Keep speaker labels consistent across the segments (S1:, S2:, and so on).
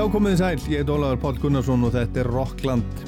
S1: Já, komið þið sæl, ég er Ólaður Pál Gunnarsson og þetta er Rockland.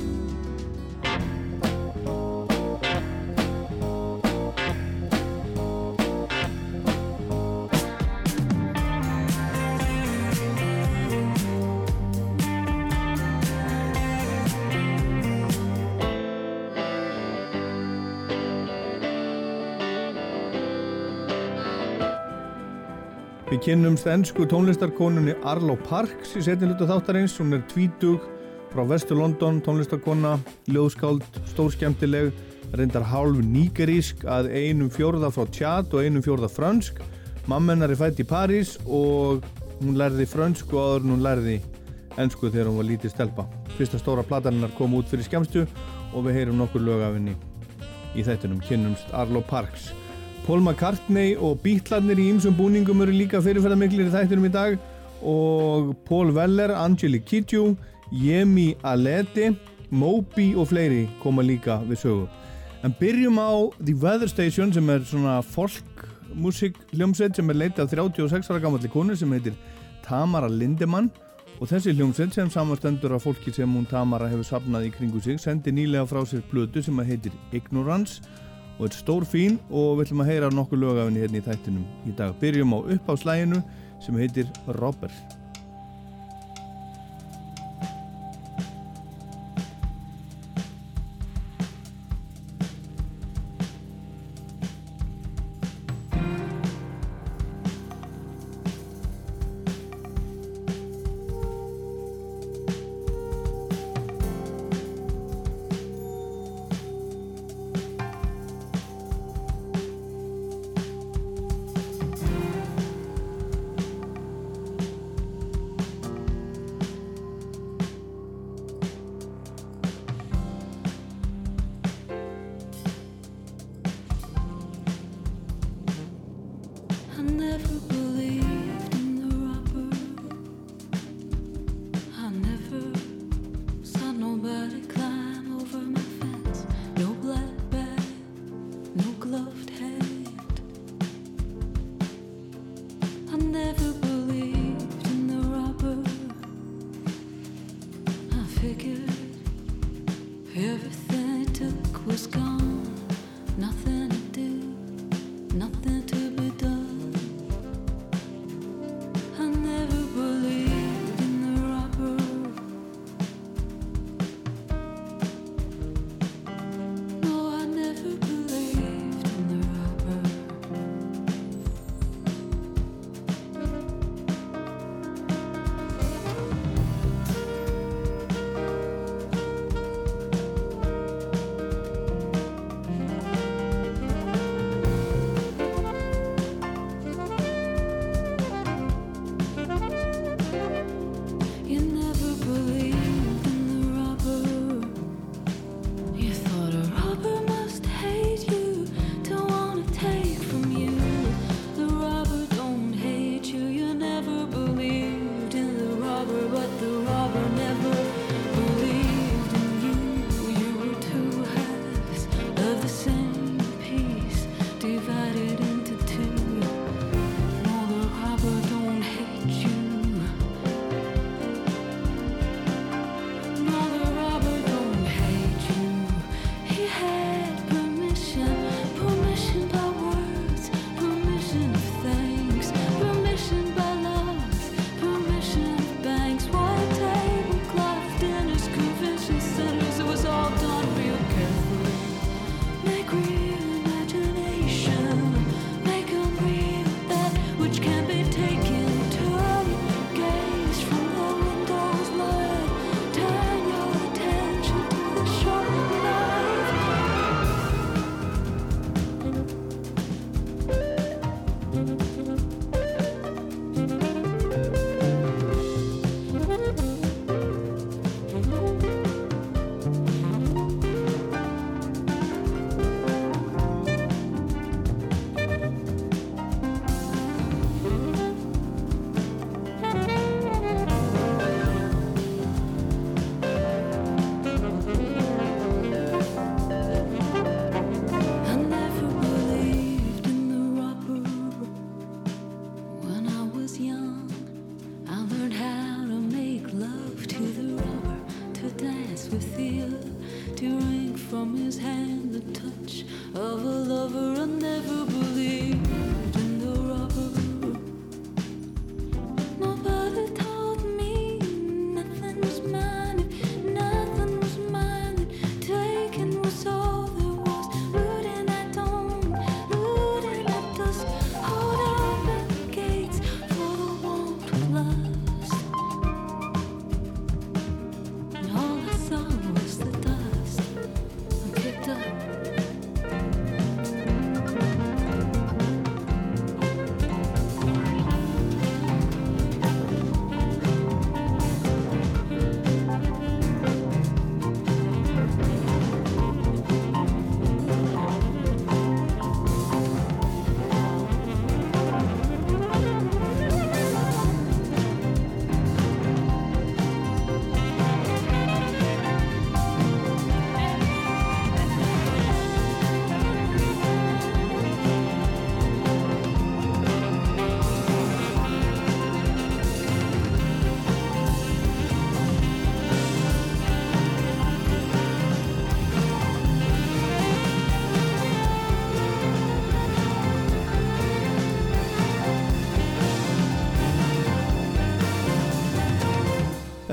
S1: Kynnumst ennsku tónlistarkonunni Arlo Parks í setjum hlutu þáttarins. Hún er tvítug frá Vestur London, tónlistarkona, ljóðskáld, stórskjæmtileg, reyndar hálf nýgerísk að einum fjórða frá tjat og einum fjórða frönsk. Mammennar er fætt í París og hún lærði frönsku áður en hún lærði ennsku þegar hún var lítið stelpa. Fyrsta stóra plataninnar kom út fyrir skjæmstu og við heyrum nokkur lög af henni í þættunum kynnumst Arlo Parks. Paul McCartney og Beatlarnir í ýmsum búningum eru líka fyrirferðarmiklir í þættinum í dag. Og Paul Weller, Angeli Kidju, Yemi Aleti, Moby og fleiri koma líka við sögu. En byrjum á The Weather Station sem er svona folkmusik hljómsveit sem er leitað 36 ára gammalli konu sem heitir Tamara Lindemann. Og þessi hljómsveit sem samastendur af fólki sem hún Tamara hefur sapnað í kringu sig sendi nýlega frá sér blödu sem heitir Ignorance og er stór fín og við ætlum að heyra nokkuð lögafinni hérna í þættinum í dag. Byrjum á uppáslæginu sem heitir Robert.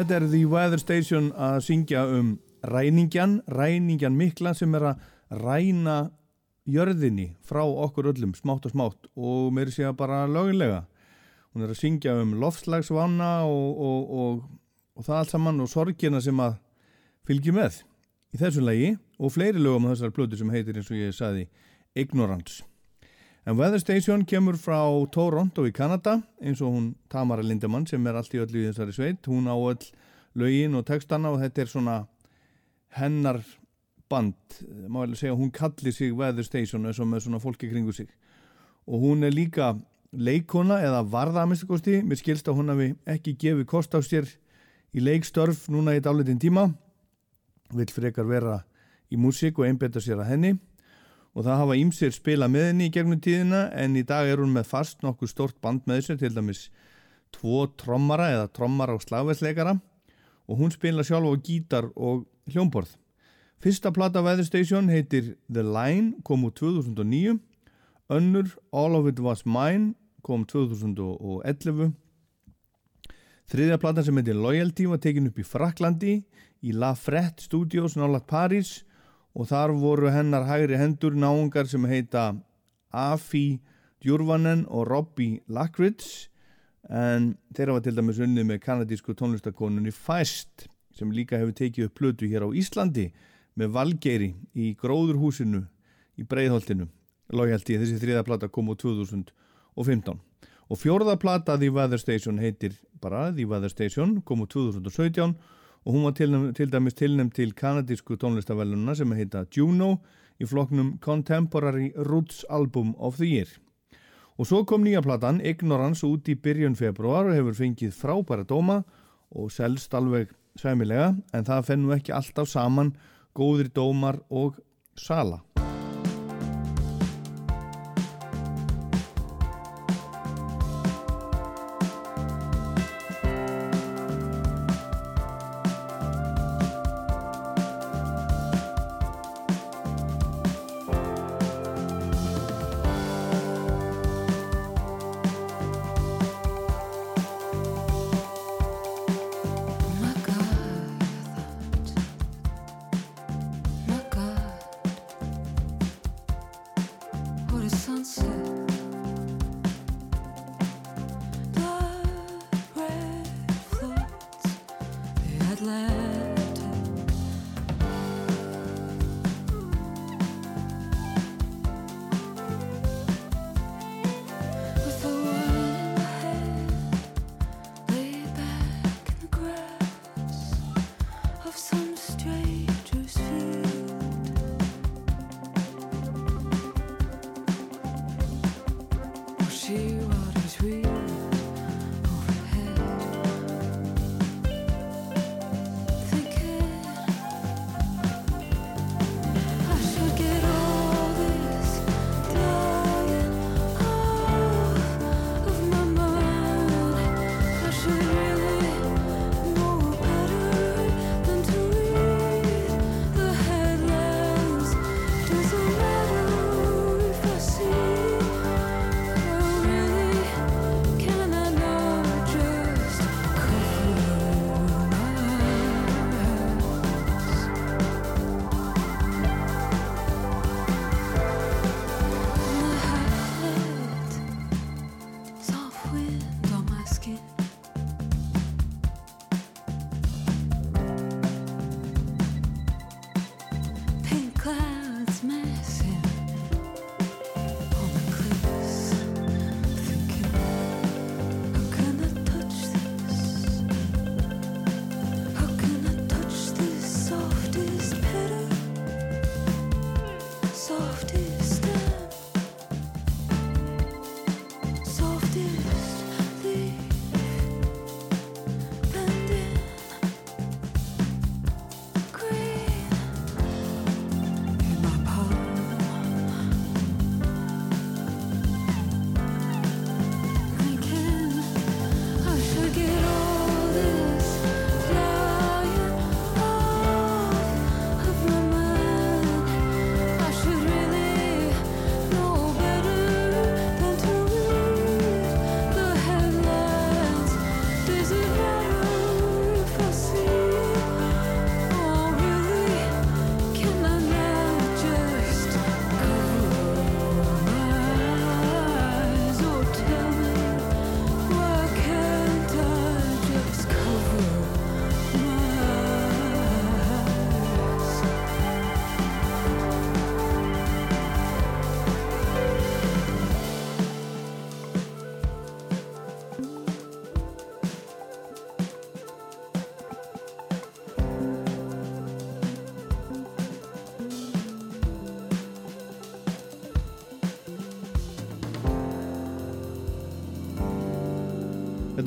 S1: Þetta er The Weather Station að syngja um ræningjan, ræningjan mikla sem er að ræna jörðinni frá okkur öllum smátt og smátt og mér sé að bara lögulega. Hún er að syngja um loftslagsvanna og, og, og, og það allt saman og sorgina sem að fylgji með í þessu lagi og fleiri lögum á þessar plötu sem heitir eins og ég saði Ignorance. En Weather Station kemur frá Toronto í Kanada eins og hún Tamara Lindemann sem er allt í öllu í þessari sveit. Hún á öll lögin og textana og þetta er svona hennar band. Má vel segja hún kallir sig Weather Station eins og með svona fólki kringu sig. Og hún er líka leikona eða varða að minnstakosti. Mér skilst að hún hafi ekki gefið kost á sér í leikstörf núna í dálitin tíma. Vill frekar vera í músík og einbeta sér að henni og það hafa ímsir spila með henni í gegnum tíðina en í dag er hún með fast nokkuð stort band með sér til dæmis tvo trommara eða trommara og slagveitsleikara og hún spila sjálf á gítar og hljómborð. Fyrsta platta Weather Station heitir The Line kom úr 2009 önnur All of It Was Mine kom 2011 þriðja platta sem heitir Loyalty var tekin upp í Fraklandi í La Frette Studios nálat Paris og þar voru hennar hægri hendur náungar sem heita Afi Djurvanen og Robbie Lackridge en þeirra var til dæmis unnið með kanadísku tónlistakonunni Feist sem líka hefur tekið upp plötu hér á Íslandi með Valgeiri í gróðurhúsinu í Breiðholtinu. Lojaldi þessi þriða plata kom á 2015 og fjórða plata The Weather Station heitir bara The Weather Station kom á 2017 og hún var til, til dæmis tilnæmt til kanadísku tónlistavellununa sem heita Juno í floknum Contemporary Roots Album of the Year. Og svo kom nýja platan Ignorance út í byrjun februar og hefur fengið frábæra dóma og selst alveg sæmilega en það fennu ekki alltaf saman góðri dómar og sala.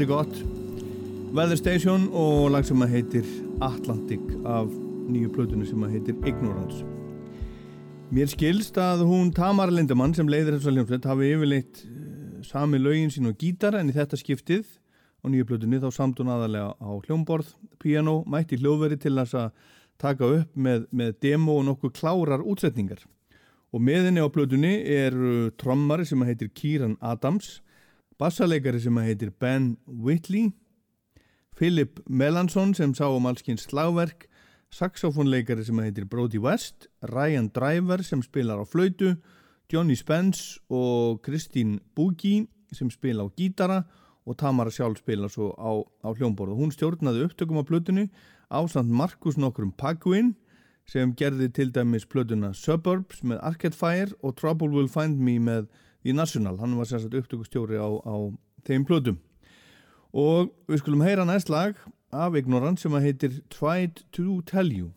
S2: Er gott. Weather Station og lag sem að heitir Atlantic af nýju plötunni sem að heitir Ignorance. Mér skilst að hún Tamar Lindemann sem leiðir þessu hljómsveit hafi yfirleitt uh, sami lögin sín og gítar en í þetta skiptið á nýju plötunni þá samt hún aðalega á hljómborð, piano, mætti hljóðveri til þess að taka upp með, með demo og nokkuð klárar útsetningar. Og meðinni á plötunni er trommari sem heitir Kieran Adams bassaleikari sem heitir Ben Whitley, Philip Melanson sem sá um allskins slagverk, saxofónleikari sem heitir Brody West, Ryan Driver sem spilar á flautu, Johnny Spence og Christine Boogie sem spila á gítara og Tamara sjálf spila svo á, á hljómborð. Hún stjórnaði upptökum á plötunni á samt Markus nokkrum Paguin sem gerði til dæmis plötuna Suburbs með Arcade Fire og Trouble Will Find Me með í National, hann var sérstaklega upptökustjóri á, á þeim plötum. Og við skulum heyra næst lag af Ignorant sem að heitir Tried to Tell You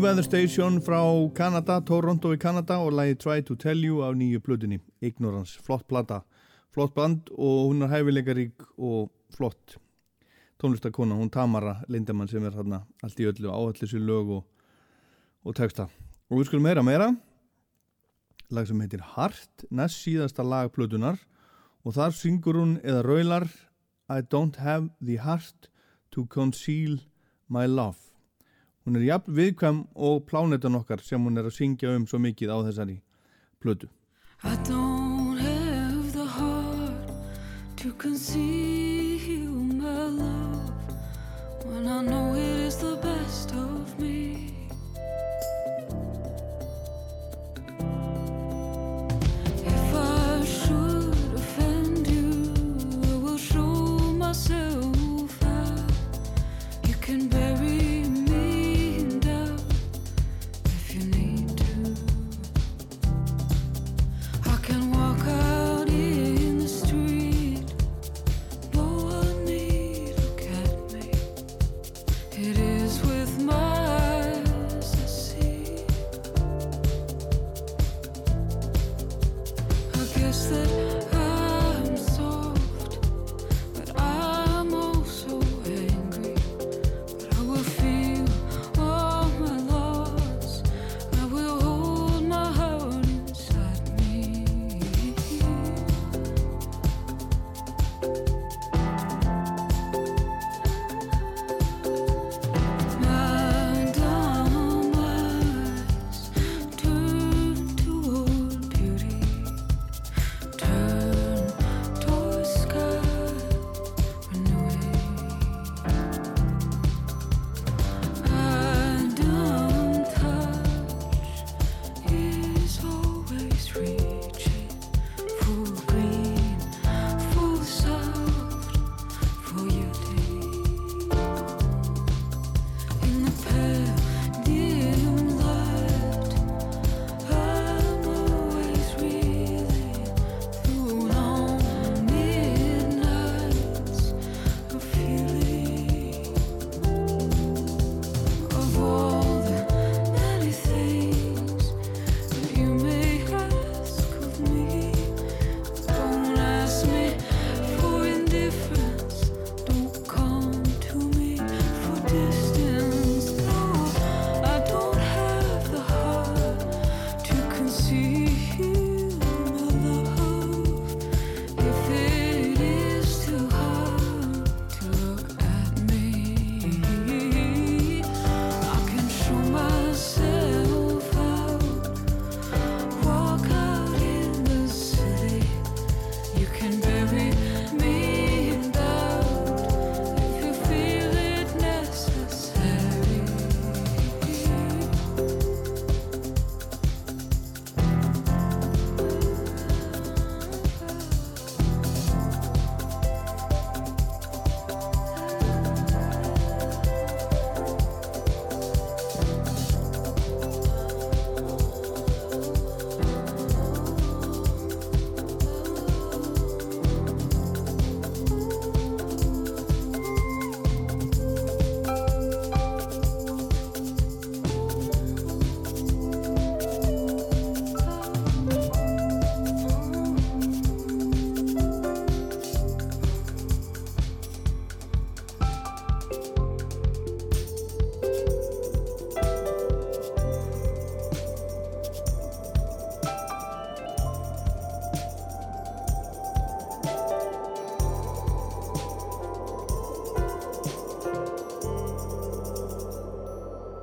S2: Weather Station frá Kanada, Toronto í Kanada og lagi Try to Tell You af nýju plötunni Ignorance, flott plata. Flott band og hún er hæfileikarík og flott tónlistakona, hún Tamara Lindemann sem er hérna allt í öllu áallir sér lög og, og texta. Og við skulum meira meira. Lag sem heitir Heart næst síðasta lag plötunar og þar syngur hún eða raular
S1: I don't have the heart to conceal my love hún er jafn viðkvæm og plánetan okkar sem hún er að syngja um svo mikið á þessari plötu.
S2: I don't have the heart to conceal my love. When I know it is the best of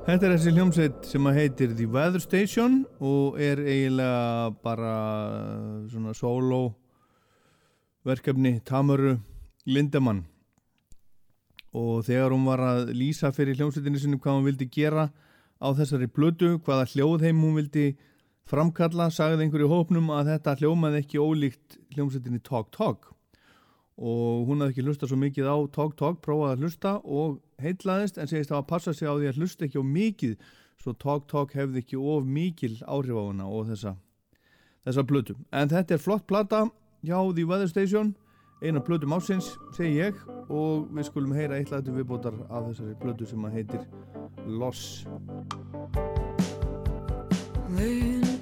S1: Þetta er þessi hljómsveit sem heitir The Weather Station og er eiginlega bara svona solo verkefni Tamaru Lindemann og þegar hún var að lýsa fyrir hljómsveitinni sinni hvað hún vildi gera á þessari blödu, hvaða hljóðheim hún vildi framkalla, sagði einhverju hópnum að þetta hljómaði ekki ólíkt hljómsveitinni Talk Talk og hún hafði ekki hlusta svo mikið á Talk Talk, prófaði að hlusta og heitlaðist en segist að passa sig á því að hlusta ekki á mikið svo Talk Talk hefði ekki of mikil áhrif á hana og þessa þessa blötu. En þetta er flott plata hjá The Weather Station eina blötu másins, segi ég og við skulum heyra eitt lætu viðbótar af þessari blötu sem að heitir Loss
S2: Laying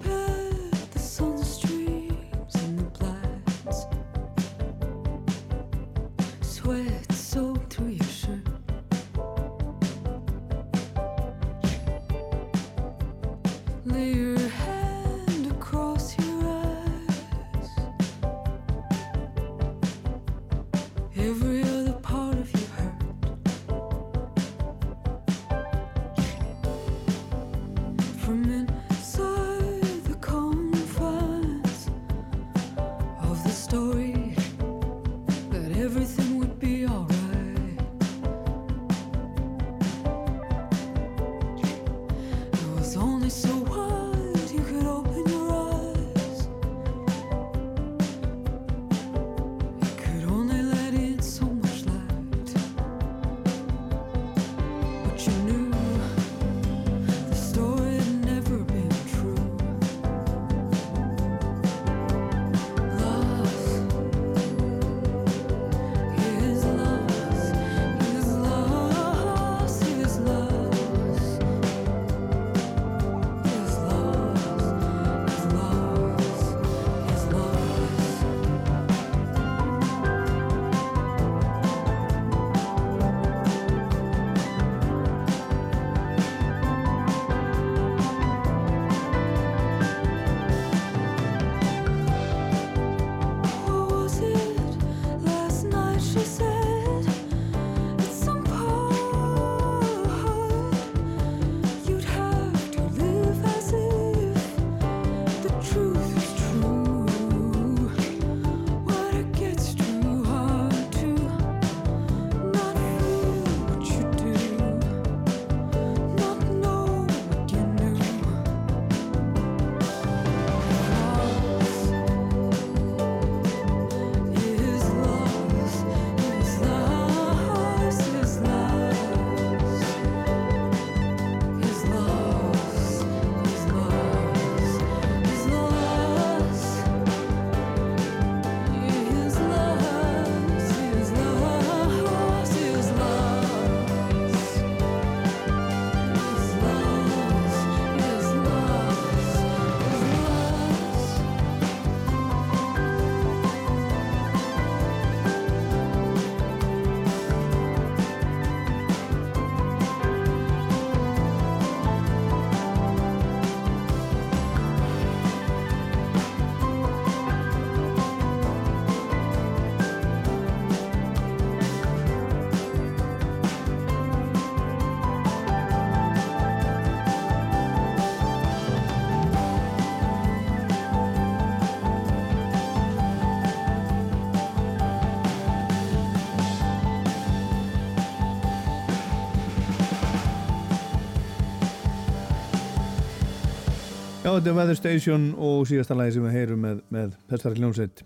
S1: þetta er Weather Station og síðasta lagi sem við heyrum með, með Pestari Hljómsveit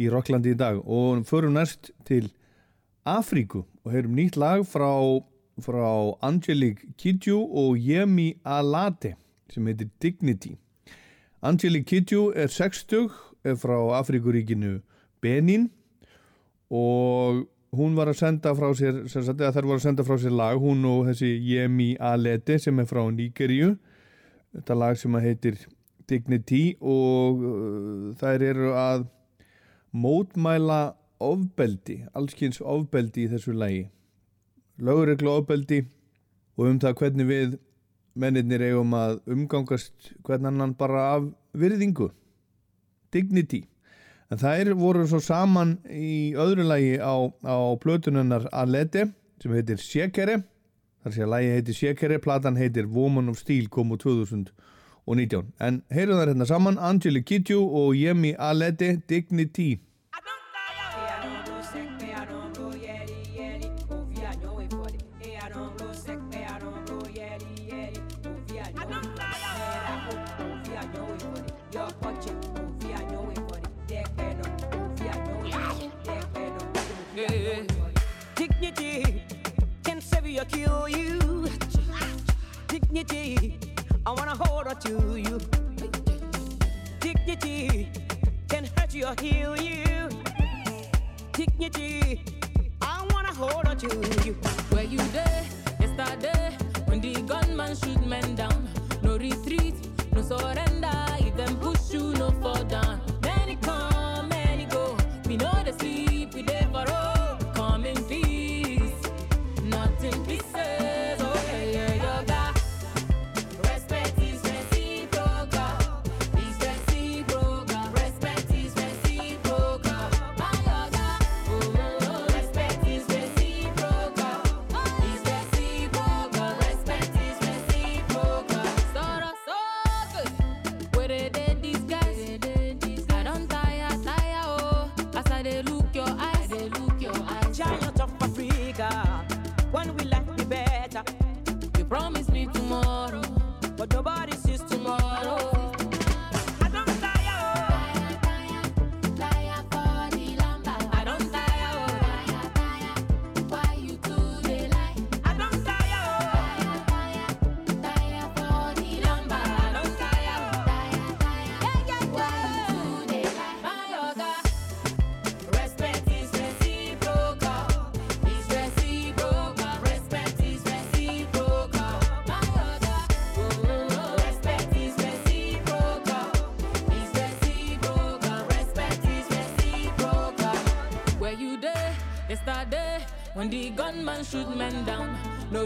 S1: í Rocklandi í dag og förum næst til Afríku og heyrum nýtt lag frá, frá Angelique Kidjo og Yemi Alade sem heitir Dignity. Angelique Kidjo er 60, er frá Afríkuríkinu Benin og hún var að senda frá sér, þær voru að senda frá sér lag, hún og þessi Yemi Alade sem er frá Nígeríu þetta lag sem að heitir Dignity og uh, þær eru að mótmæla ofbeldi, allskynns ofbeldi í þessu lagi. Lögreglu ofbeldi og um það hvernig við mennirnir eigum að umgangast hvernig annan bara af virðingu. Dignity. En þær voru svo saman í öðru lagi á, á plötununnar Alete sem heitir Shekere þar sé að lægi heitir Shekere, platan heitir Woman of Steel kom úr 2019 en heyrum þar hérna saman Angeli Kidju og Yemi Dignity
S3: Dignity kill you. Dignity, I wanna hold on to you. Dignity can hurt you or heal you. Dignity, I wanna hold on to you.
S4: Where you there? Yesterday, when the gunman shoot men down. No retreat, no surrender. If them push you, no fall down.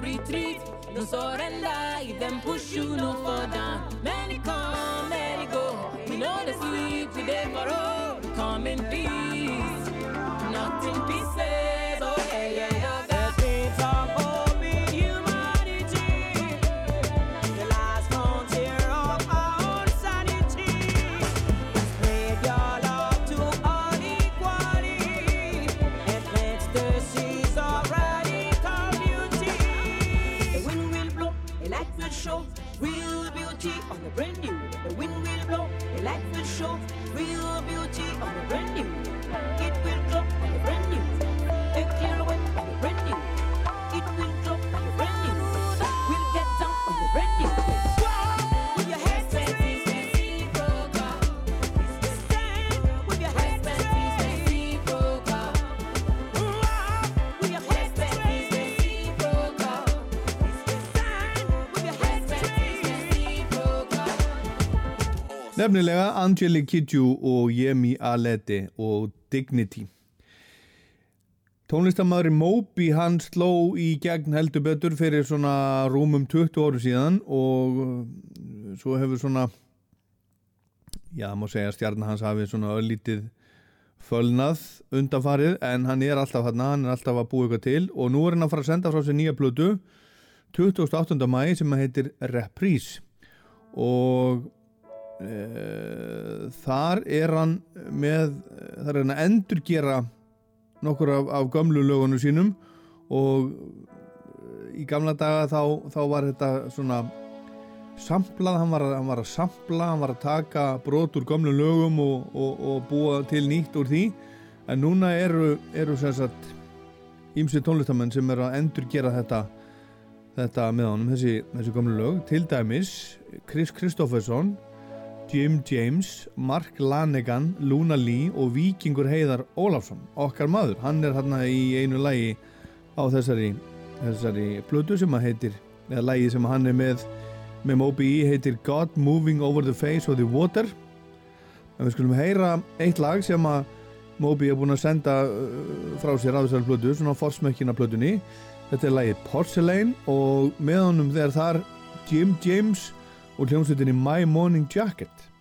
S4: Retreat, no surrender. If them push you, no down. Many come, many go. We know the sleep, there for all. Come in peace, not in pieces. Eh?
S1: Nefnilega Angeli Kidju og Yemi Alede og Dignity. Tónlistamæðurinn Moby hann sló í gegn heldur betur fyrir svona rúmum 20 áru síðan og uh, svo hefur svona já, má segja stjarnar hans hafi svona öllítið fölnað undanfarið en hann er alltaf hann, hann er alltaf að búa eitthvað til og nú er hann að fara að senda frá sér nýja plötu 28. mæi sem heitir Reprise og þar er hann með, þar er hann að endurgera nokkur af, af gömlu lögunum sínum og í gamla daga þá, þá var þetta svona
S5: samplað, hann var, hann var að sampla, hann var að taka brot úr gömlu lögum og, og, og búa til nýtt úr því. En núna eru, eru sagt ímsi tónlistamenn sem eru að endur gera þetta þetta með honum, þessi, þessi gömlu lög. Til dæmis Chris Kristofferson Jim James, Mark Lanegan Luna Lee og Víkingur Heiðar Ólafsson, okkar maður hann er hérna í einu lægi á þessari, þessari plötu sem að heitir, eða lægi sem hann er með með Moby E heitir God Moving Over the Face of the Water. En við skulum heyra eitt lag sem að Moby er búin að senda uh, frá sér á þessari plötu, svona forsmekkina plötunni. Þetta er lagið Porcelain og með honum þegar þar Jim James og hljómsveitinni My Morning Jacket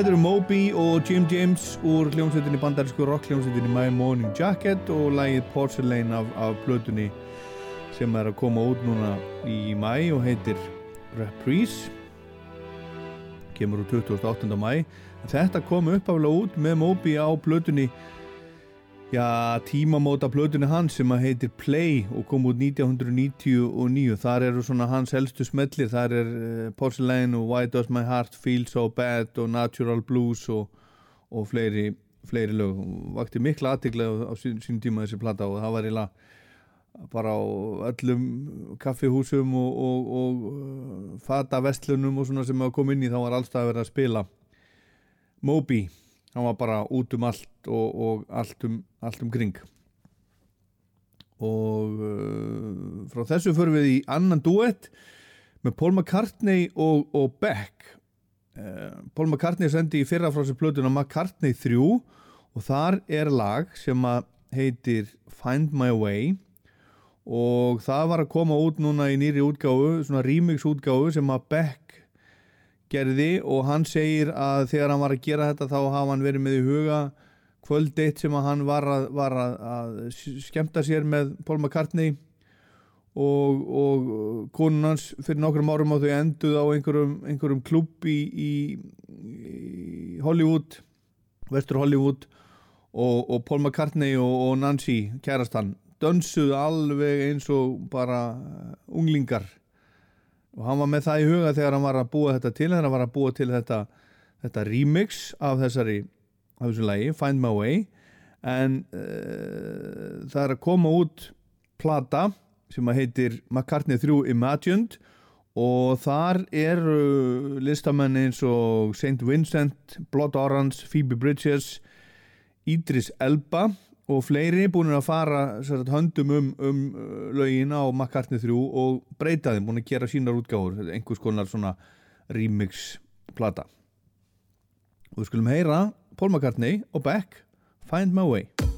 S1: Þetta eru Moby og Jim James úr hljómsveitinni bandarísku rock hljómsveitinni My Morning Jacket og lægið Porcelain af, af plötunni sem er að koma út núna í mæ og heitir Reprise kemur úr 28. mæ þetta kom uppaflega út með Moby á plötunni já, tímamóta plötunni hans sem að heitir Play og kom út 1999 þar eru svona hans helstu smellir. Þar er uh, Porcelain og Why Does My Heart Feel So Bad og Natural Blues og, og fleiri, fleiri lög. Vakti mikla aðtiklega á sín, sín tíma þessi plata og það var eiginlega bara á öllum kaffihúsum og, og, og uh, fata vestlunum og svona sem að koma inn í þá var alltaf að vera að spila Moby hann var bara út um allt og, og allt, um, allt um kring. Og uh, frá þessu förum við í annan duett með Paul McCartney og, og Beck. Uh, Paul McCartney sendi í fyrra frá sér plötuna McCartney 3 og þar er lag sem heitir Find My Way. Og það var að koma út núna í nýri útgáfu, svona remix útgáfu sem að Beck gerði og hann segir að þegar hann var að gera þetta þá hafa hann verið með í huga kvöld eitt sem að hann var að, var að, að skemta sér með Paul McCartney og, og konun hans fyrir nokkrum árum á þau enduð á einhverjum, einhverjum klubb í, í, í Hollywood vestur Hollywood og, og Paul McCartney og, og Nancy kærastan dönsuð alveg eins og bara unglingar og hann var með það í huga þegar hann var að búa þetta til þegar hann var að búa til þetta, þetta remix af þessari af þessu lagi, Find My Way en uh, það er að koma út plata sem að heitir McCartney 3 Imagined og þar eru listamenn eins og St. Vincent, Blood Orange, Phoebe Bridges Idris Elba og fleiri búin að fara sagt, höndum um, um lögin á McCartney 3 og breyta þeim, búin að gera sínar útgáður einhvers konar svona remix plata og við skulum heyra Paul McCartney og Beck Find My Way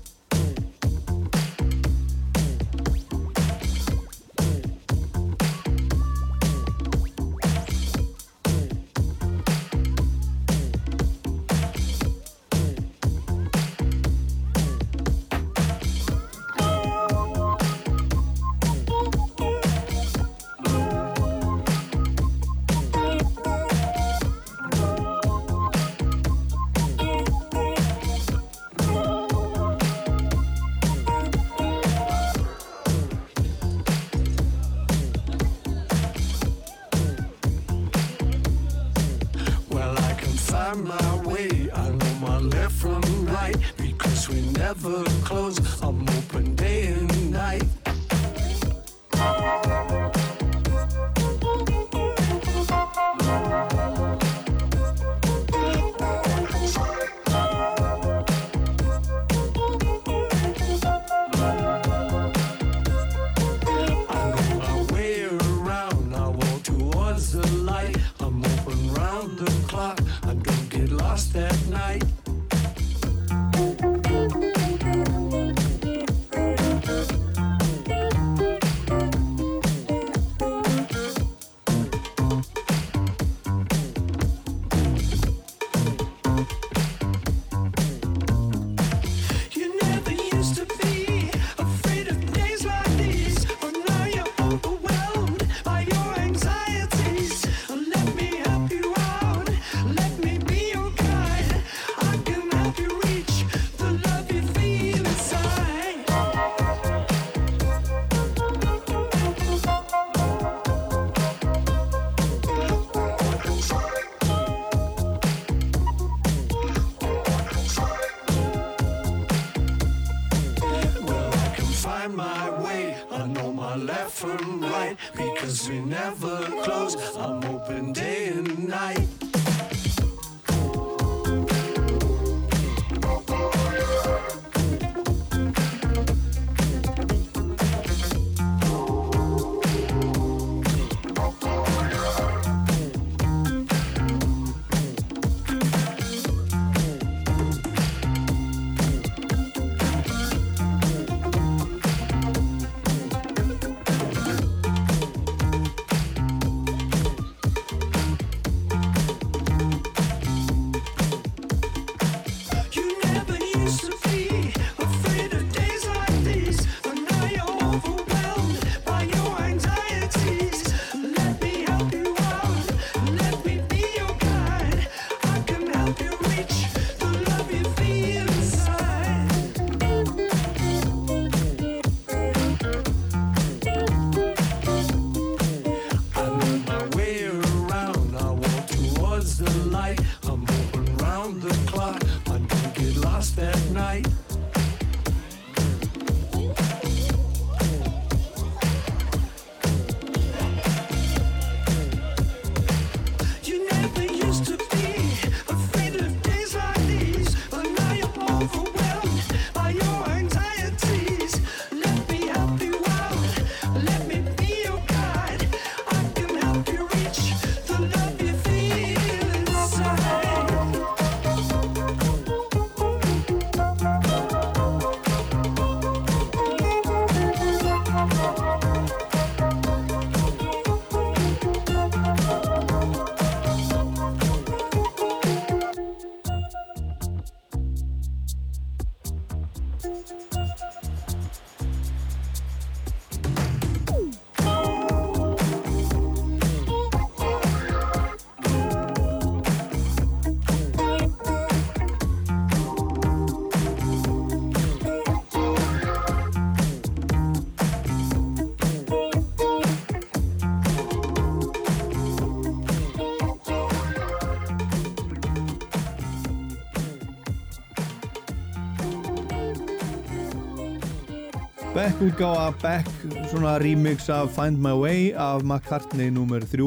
S1: Beck útgáfa, Beck svona remix af Find My Way af McCartney nr. 3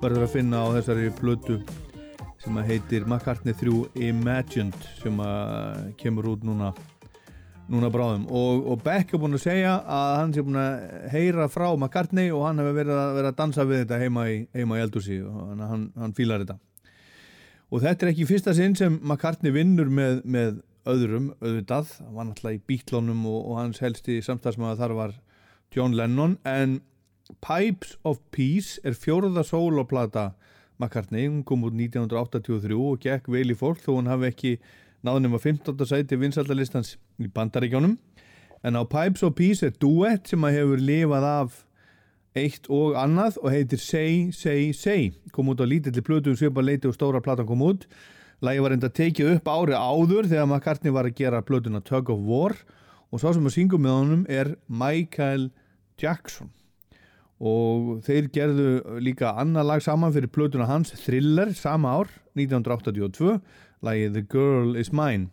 S1: verður að finna á þessari plötu sem heitir McCartney 3 Imagined sem kemur út núna núna bráðum og, og Beck er búinn að segja að hann sé búinn að heyra frá McCartney og hann hefur verið að, verið að dansa við þetta heima í, heima í eldúsi og hann, hann, fílar þetta og þetta er ekki fyrsta sinn sem McCartney vinnur með, með öðrum auðvitað, hann var náttúrulega í Beatlonum og, og hans helsti samstagsmaður þar var John Lennon en Pipes of Peace er fjóruða sóloplata McCartney, hún kom út 1983 og gekk vel í fólk þó hún hafi ekki náðunum að 15. sæti vinsaldalistans í bandaríkjónum en á Pipes of Peace er duett sem að hefur lifað af eitt og annað og heitir Say, Say, Say kom út á lítilli plötu um svipa leiti og stóra platan kom út Lægi var enda tekið upp árið áður þegar McCartney var að gera plötuna Tug of War og sá sem að syngum með honum er Michael Jackson. Og þeir gerðu líka annað lag saman fyrir plötuna hans Thriller sama ár 1982 lagið The Girl Is Mine.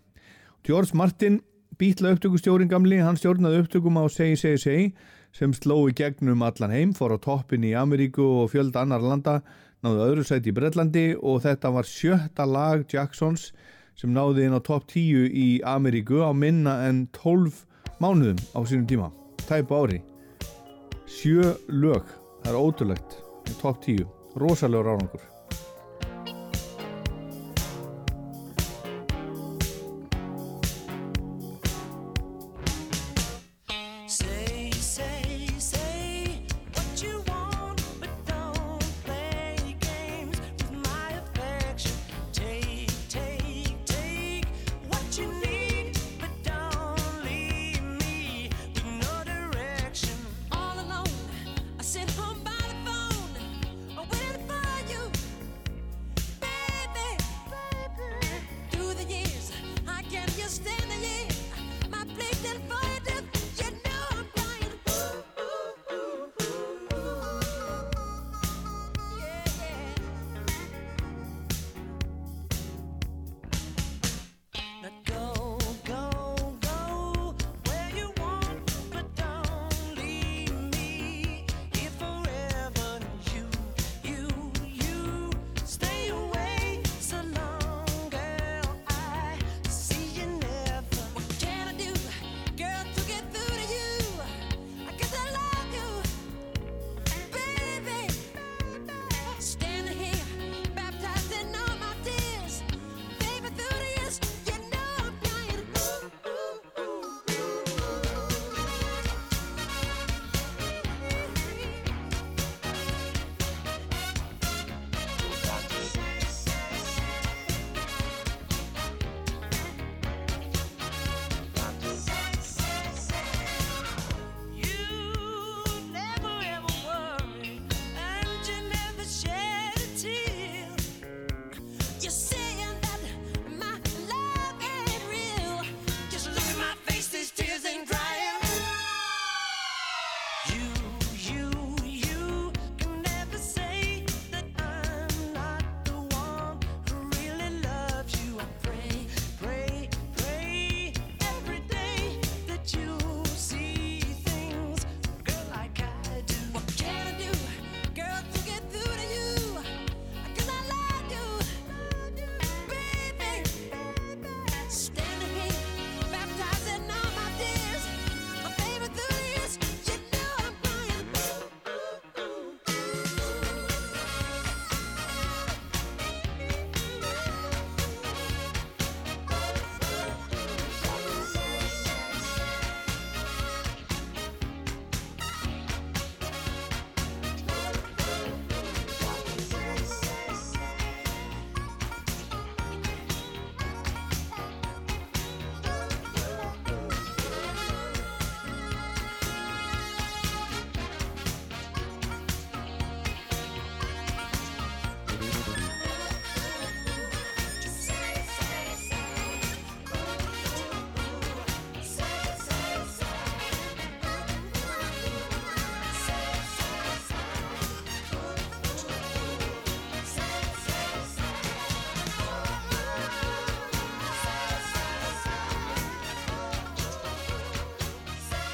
S1: George Martin býtla upptökustjórin gamli hann stjórnaði upptökum á Say Say Say sem sló í gegnum allan heim fór á toppin í Ameríku og fjölda annar landa náðu öðru sæti í Bretlandi og þetta var sjötta lag Jacksons sem náði inn á topp 10 í Ameríku á minna en 12 mánuðum á sínum tíma. Tæpu ári. Sjö lög, það er ótrúlegt. Í topp 10, rosalegur árangur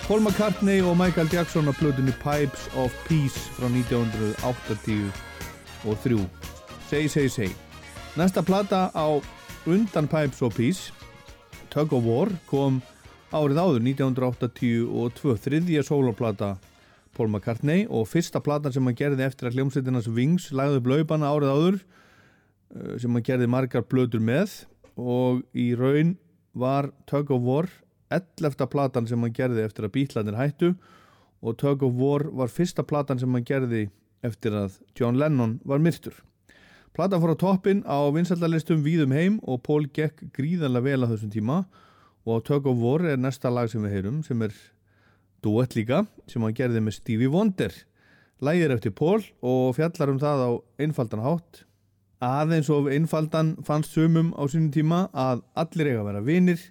S1: Paul McCartney og Michael Jackson á plötunni Pipes of Peace frá 1983 Segi, segi, segi Næsta plata á undan Pipes of Peace Tug of War kom árið áður 1982 þriðja sólarplata Paul McCartney og fyrsta platan sem hann gerði eftir að hljómsveitinans Wings lagði upp laupana árið áður eh, sem hann gerði margar blöður með. Og í raun var Tug of War 11. platan sem hann gerði eftir að bítlanir hættu og Tug of War var fyrsta platan sem hann gerði eftir að John Lennon var myrtur. Platan fór á toppin á vinsaldalistum víðum heim og Paul gekk gríðanlega vel á þessum tíma og Tug of War er næsta lag sem við heyrum sem er duett líka sem hann gerði með Stevie Wonder. Lægir eftir Paul og fjallar um það á einfaldan hátt aðeins of einfaldan fannst sumum á sínum tíma að allir eiga að vera vinir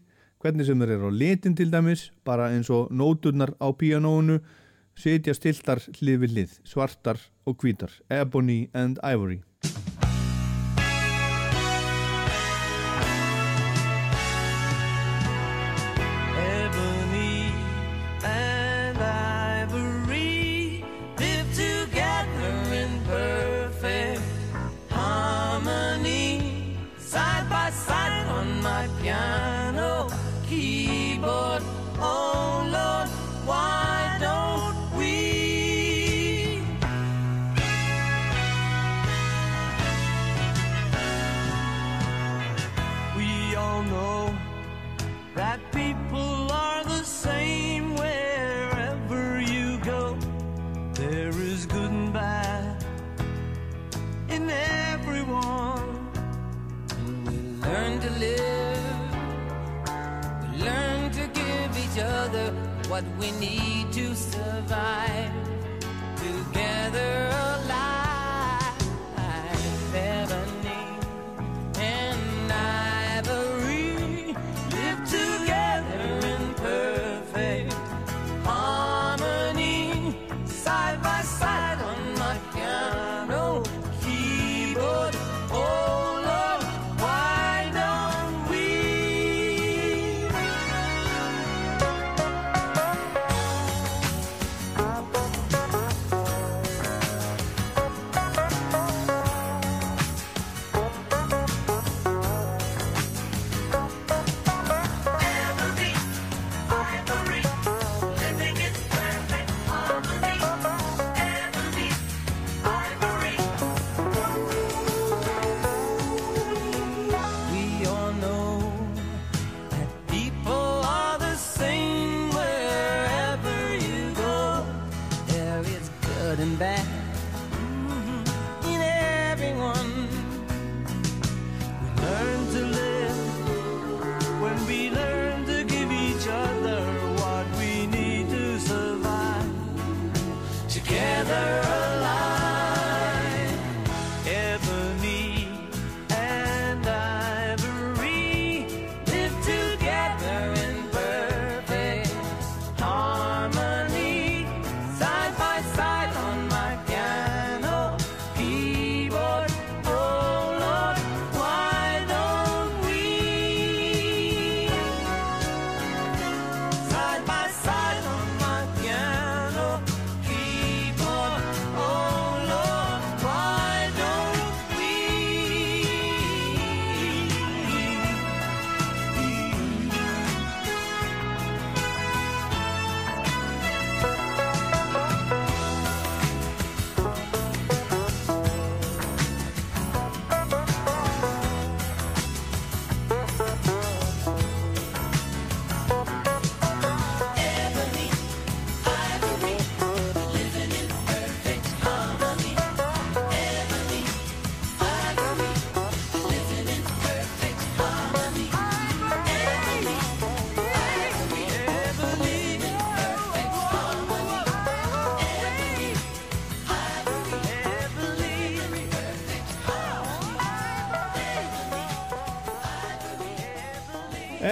S1: hvernig sem þeir eru á litin til dæmis bara eins og nóturnar á píanónu sitja stiltar hlið við hlið svartar og hvítar Ebony and Ivory
S4: need to survive.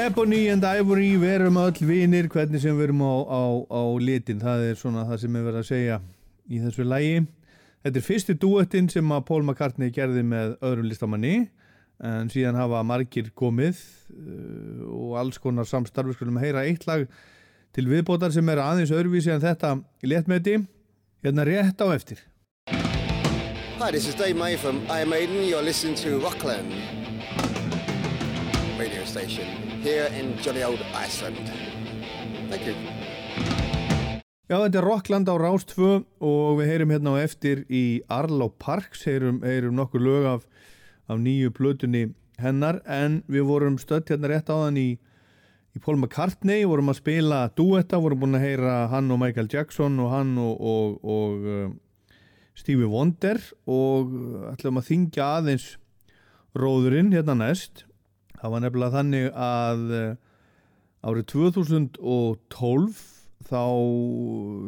S4: Ebony and Ivory,
S1: verum öll vinir hvernig sem við erum á, á, á litin. Það er svona það sem er verið að segja í þessu lægi þetta er fyrsti duettinn sem að Paul McCartney gerði með öðrum listamanni en síðan hafa margir komið uh, og alls konar samstarfi skulum heyra eitt lag til viðbótar sem er aðeins öðruvísi en þetta léttmeti. Hérna rétt á eftir.
S6: Hi, this is Dave May from Iron Maiden. You're listening to Rockland radio station here in jolly old Iceland. Thank you.
S1: Já, þetta er Rockland á Rás 2 og við heyrum hérna á eftir í Arlo Parks, heyrum, heyrum nokkur lög af, af nýju plötunni hennar en við vorum stödd hérna rétt áðan í, í Paul McCartney, vorum að spila duetta, vorum búin að heyra hann og Michael Jackson og hann og, og, og uh, Stevie Wonder og uh, ætlum að þingja aðeins róðurinn hérna næst. Það var nefnilega þannig að uh, árið 2012 þá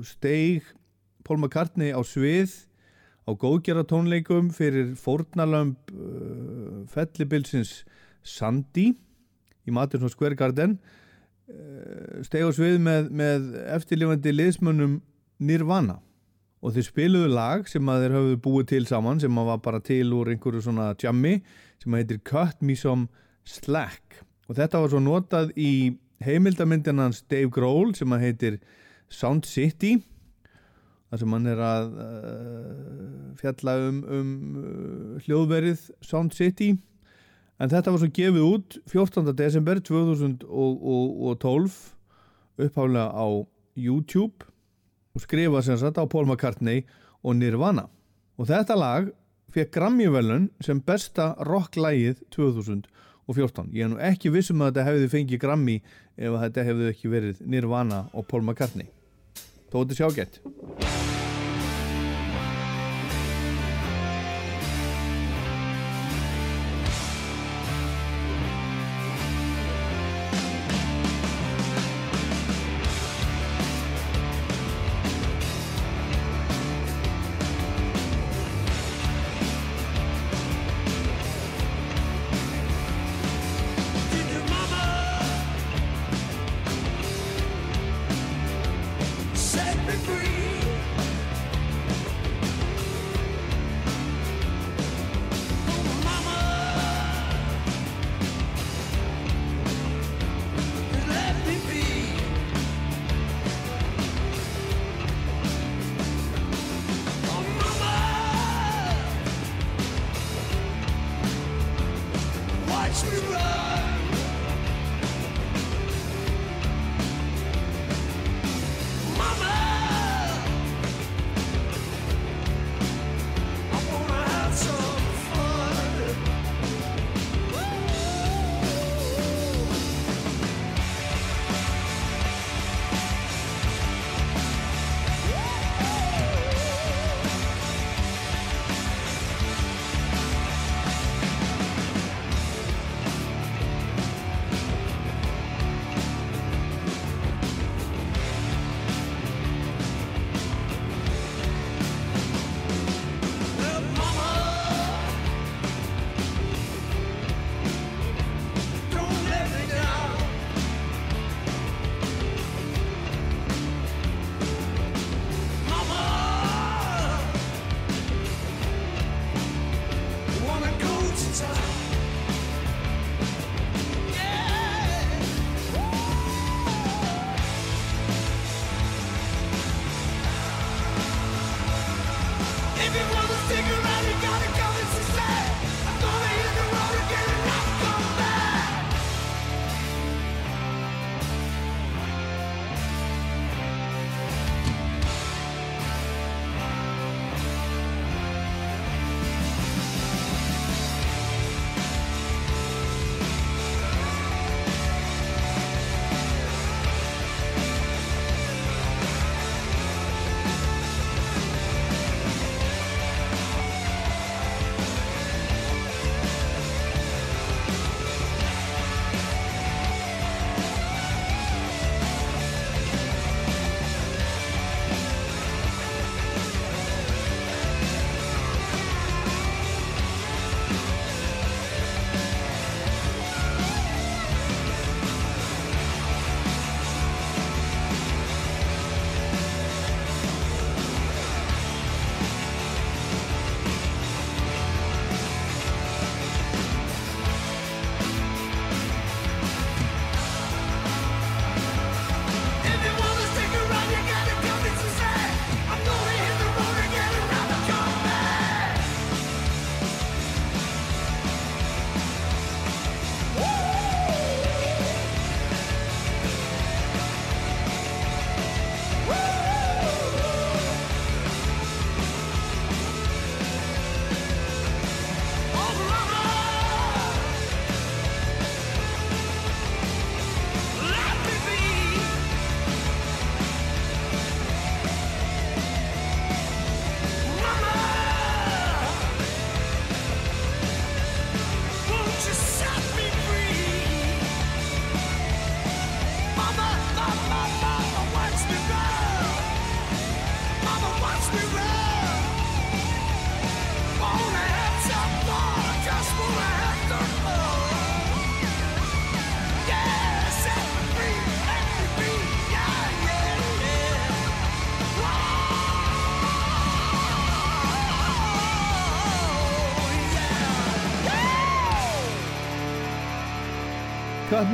S1: steig Paul McCartney á svið á góðgjara tónleikum fyrir fórnalömb uh, fellibilsins Sandy í Madison Square Garden uh, steig á svið með, með eftirlifandi liðsmönnum Nirvana. Og þeir spiluðu lag sem að þeir höfðu búið til saman sem að var bara til úr einhverju svona jammi sem að heitir Cut Me Some Slack og þetta var svo notað í heimildamyndin hans Dave Grohl sem að heitir Sound City þar sem hann er að uh, fjalla um, um uh, hljóðverið Sound City en þetta var svo gefið út 14. desember 2012 uppháðlega á YouTube og skrifa sem sagt á Paul McCartney og Nirvana og þetta lag fekk Grammy-velun sem besta rocklægið 2014 ég er nú ekki vissum að þetta hefði fengið Grammy ef þetta hefði ekki verið Nirvana og Paul McCartney. Þetta sjá gett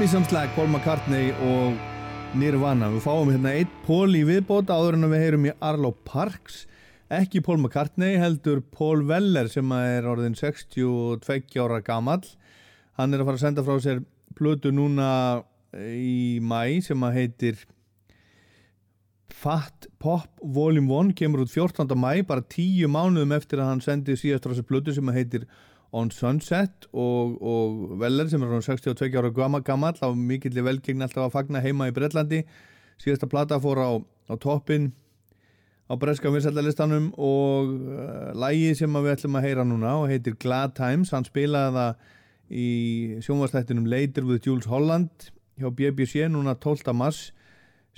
S1: Slack, Paul McCartney og Nirvana. Við fáum hérna eitt Paul í viðbót áður en við heyrum í Arlo Parks. Ekki Paul McCartney, heldur Paul Weller sem er orðin 62 ára gamall. Hann er að fara að senda frá sér plötu núna í mæ sem að heitir Fat Pop Volume 1 kemur út 14. mæ, bara tíu mánuðum eftir að hann sendi síðast frá sér plötu sem að heitir On Sunset og, og Veller sem er svona 62 ára gammal, á mikilli velgegn alltaf að fagna heima í Breitlandi síðasta plata fór á, á toppin á breska vinsællalistanum og uh, lægi sem við ætlum að heyra núna og heitir Glad Times, hann spilaði það í sjónvastættinum Later with Jules Holland hjá BBC núna 12. mars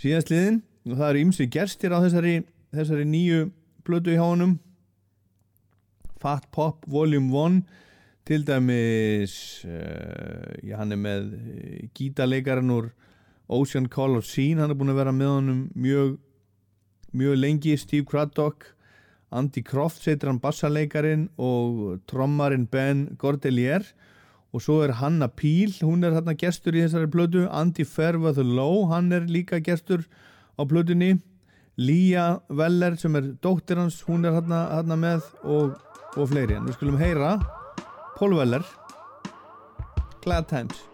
S1: síðastliðin og það eru ymsi gerstir á þessari, þessari nýju blödu hjá honum. Fat Pop Volume 1 til dæmis uh, hann er með gítarleikarinn úr Ocean Call of Scene hann er búin að vera með honum mjög mjög lengi, Steve Craddock. Andy Croft setur hann bassaleikarin og trommarinn Ben Gordelier og svo er Hanna Peel, hún er hérna gestur í þessari blödu, Andy Fairweather Low hann er líka gestur á blödunni Lía Veller sem er dóttir hans, hún er hérna með og, og fleiri, en við skulum heyra Paul Weller. Glad Times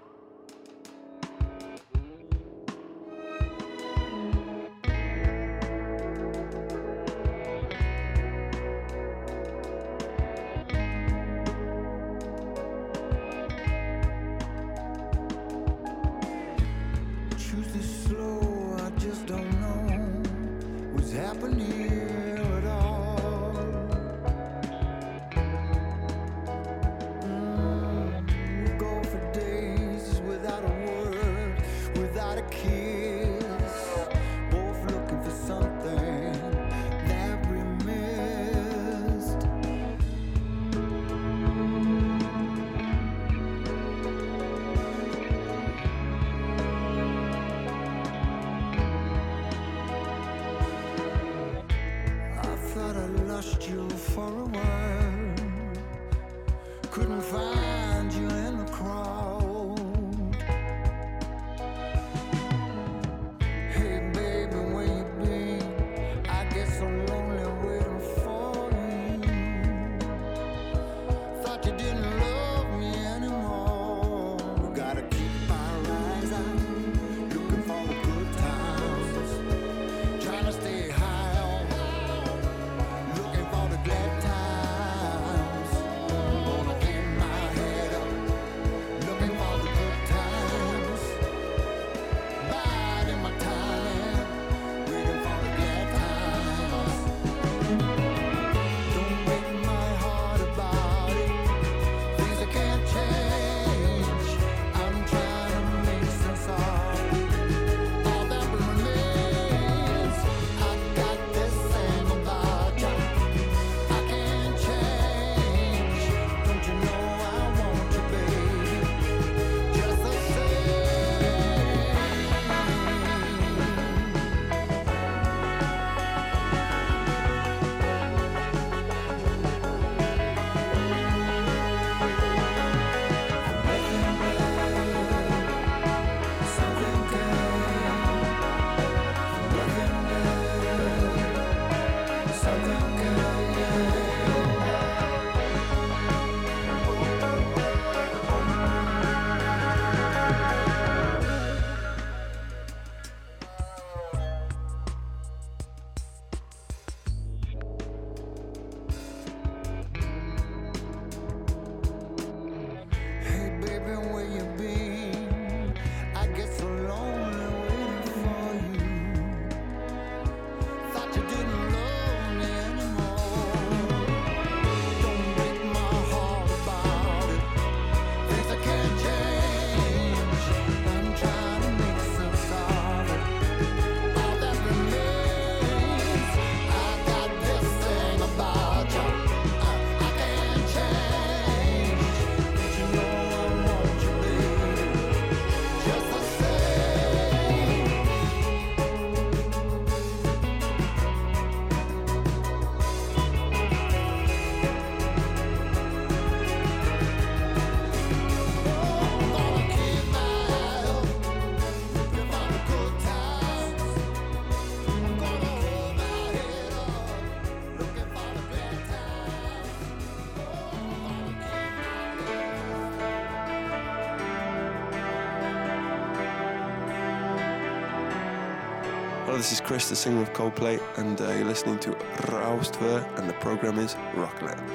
S7: Chris, the singer of Coldplay, and uh, you're listening to Raustver, and the program is Rockland.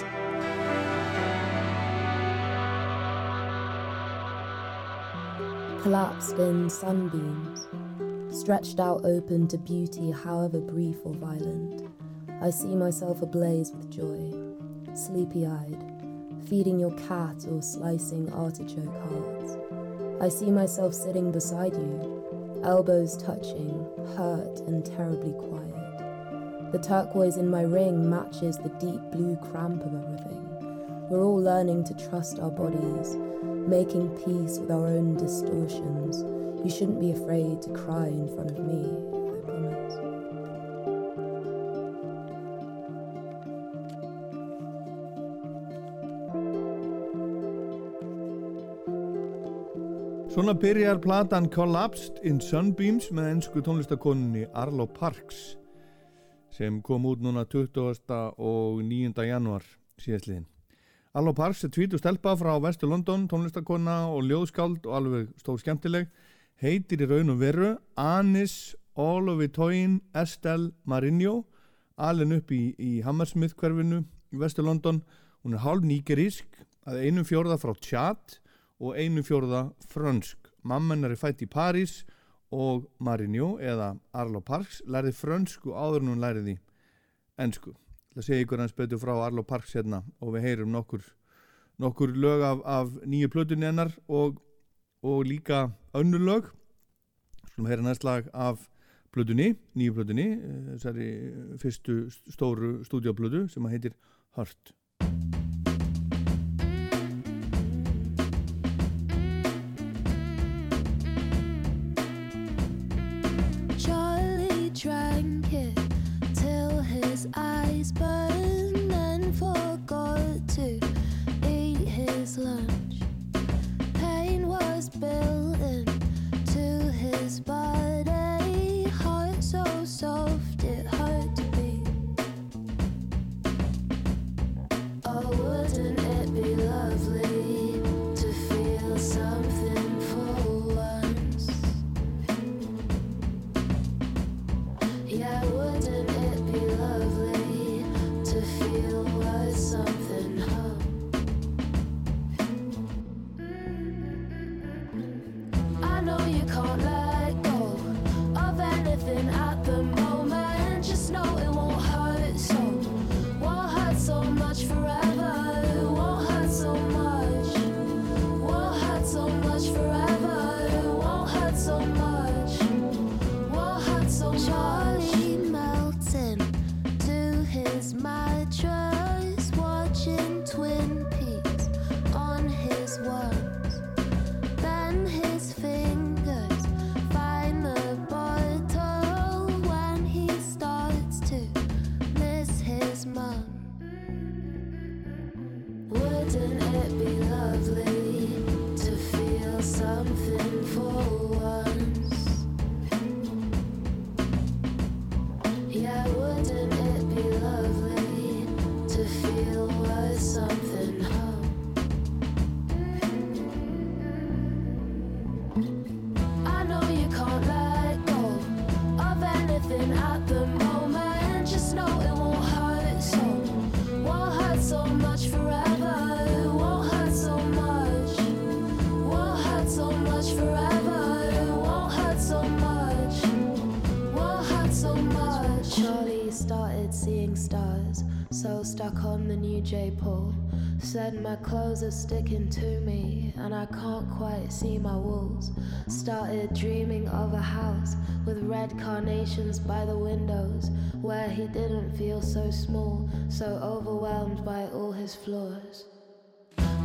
S8: collapsed in sunbeams, stretched out open to beauty, however brief or violent. I see myself ablaze with joy, sleepy eyed, feeding your cat or slicing artichoke hearts. I see myself sitting beside you, elbows touching, hurt and terribly quiet. The turquoise in my ring matches the deep blue cramp of everything. We're all learning to trust our bodies, making peace with our own distortions. You shouldn't be afraid to cry in front of me,
S1: Svona byrjar platan Collapsed in Sunbeams með ennsku tónlistakonunni Arlo Parks sem kom út núna 20. og 9. januar síðastliðin. Arlo Parks er tvítu stelpa frá Vestur London, tónlistakona og ljóðskáld og alveg stór skemmtileg heitir í raun og veru Anis Olovitoin Estelle Marinho alin upp í, í Hammersmith hverfinu í Vestur London hún er hálf nýgerísk að einum fjórða frá Tjad og einu fjórða frönsk. Mamman er fætt í París og Marinho eða Arlo Parks lærði frönsku áður en hún læriði ennsku. Það segja ykkur hans betur frá Arlo Parks hérna og við heyrum nokkur, nokkur lög af, af nýju plötunni hennar og, og líka önnur lög. Skulum heyra næst lag af plötunni, nýju plötunni, eh, þessari fyrstu stóru stúdíoplötu sem heitir Hurt.
S9: On the J Paul. Said my clothes are sticking to me, and I can't quite see my walls. Started dreaming of a house with red carnations by the windows, where he didn't feel so small, so overwhelmed by all his flaws.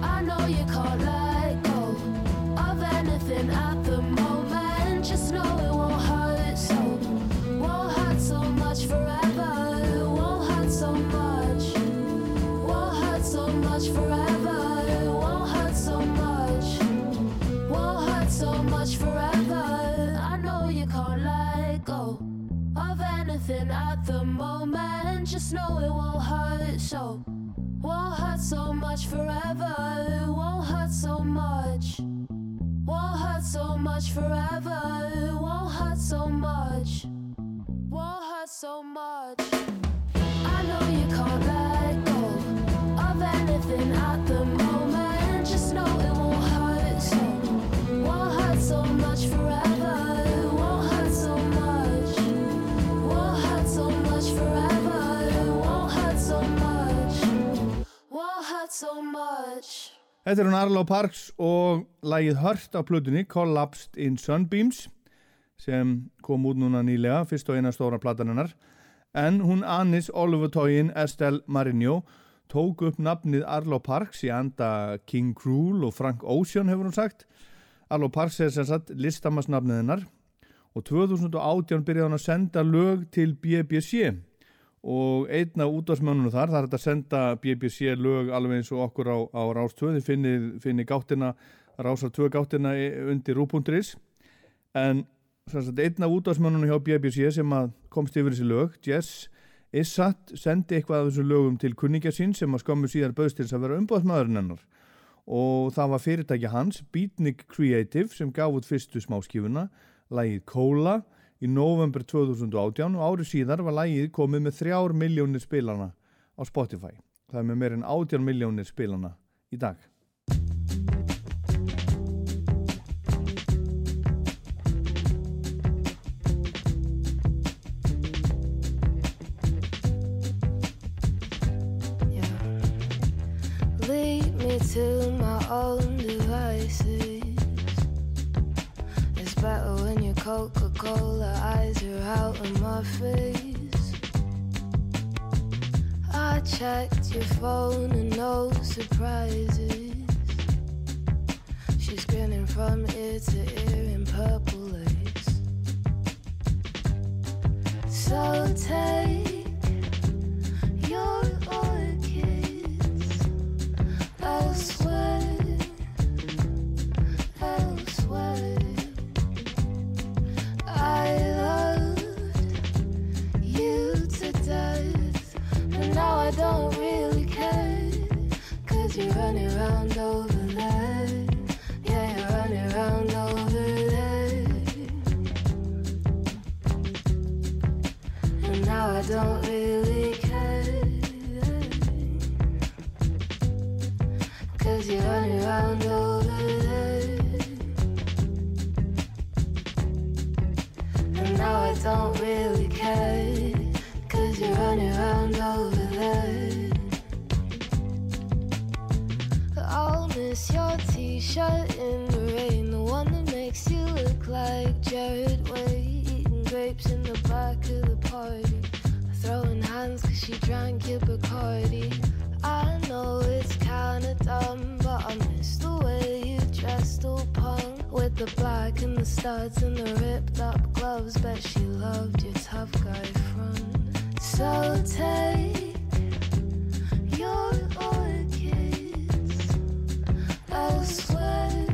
S9: I know you can't let go of anything at the moment. Just know it won't hurt so, won't hurt so much forever. So much won't hurt so much forever. I know you can't let go of anything at the moment. Just know it won't hurt so Won't hurt so much forever, won't hurt so much. Won't hurt so much forever, won't hurt so much. won't hurt so much,
S1: Þetta er hún Arlo Parks og lagið Hört á plötunni Collapsed in Sunbeams sem kom út núna nýlega, fyrst og eina stóra plataninnar. En hún Anis Oliver Estelle Marinho tók upp nafnið Arlo Parks í anda King Krul og Frank Ocean hefur hún sagt. Arlo Parks er sem sagt listamasnafnið hennar og 2018 byrjaði hann að senda lög til BBC og einn af útvarsmönnunum þar, það er hægt að senda BBC lög alveg eins og okkur á, á Rás 2 þið finnið, finnið gáttina Rásar 2 gáttina í- undir rú.is en sagt, einn af útvarsmönnunum hjá BBC sem komst yfir þessi lög, Jess Issat sendi eitthvað af þessu lögum til kunningja sín sem að skömmu síðar bauðst til þess að vera umbóðsmaðurinn hennar. Og það var fyrirtæki hans Beatnik Creative sem gaf út fyrstu smáskífuna lagið Cola í november 2018 og árið síðar var lagið komið með þrjár miljónir spilana á Spotify. Það er með meir en 18 miljónir spilana í dag
S9: face. I checked your phone and no surprises. She's grinning from ear to ear in purple lace. So take your orchids Cause you're running around over t shirt in the rain. The one that makes you look like Jared Way. Eating grapes in the back of the party. Throwing hands cause she drank your Bacardi. I know it's kinda dumb, but I miss the way you dressed all punk. With the black and the studs and the ripped up gloves. Bet she loved your tough guy front. So take your orchids elsewhere, was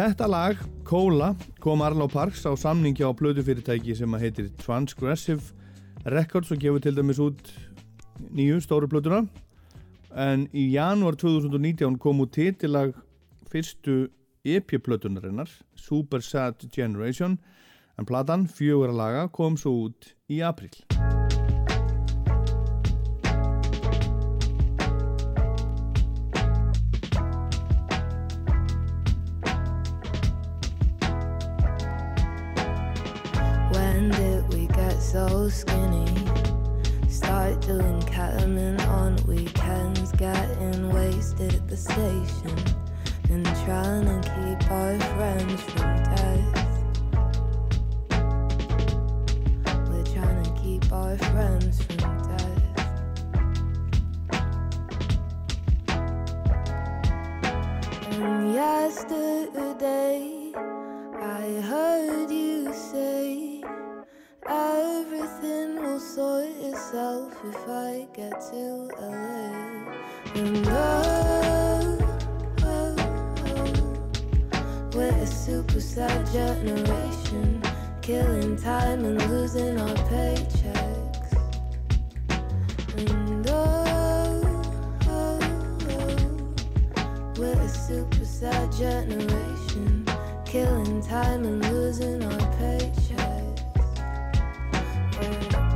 S1: Þetta lag, Cola, kom Arlo Parks á samningi á plötufyrirtæki sem að heitir Transgressive Records og gefur til dæmis út nýju stóru plötuna. En í janúar 2019 kom út titilag fyrstu EP-plötunarinnar Super Sad Generation en platan fjögur laga kom svo út í april
S9: so skinny? Start doing ketamine on weekends, getting wasted at the station, and trying to keep our friends from death. We're trying to keep our friends from death. And yesterday, sort itself if I get to LA. And oh, oh, oh, we're a super sad generation, killing time and losing our paychecks. And oh, oh, oh, we're a super sad generation, killing time and losing our paychecks.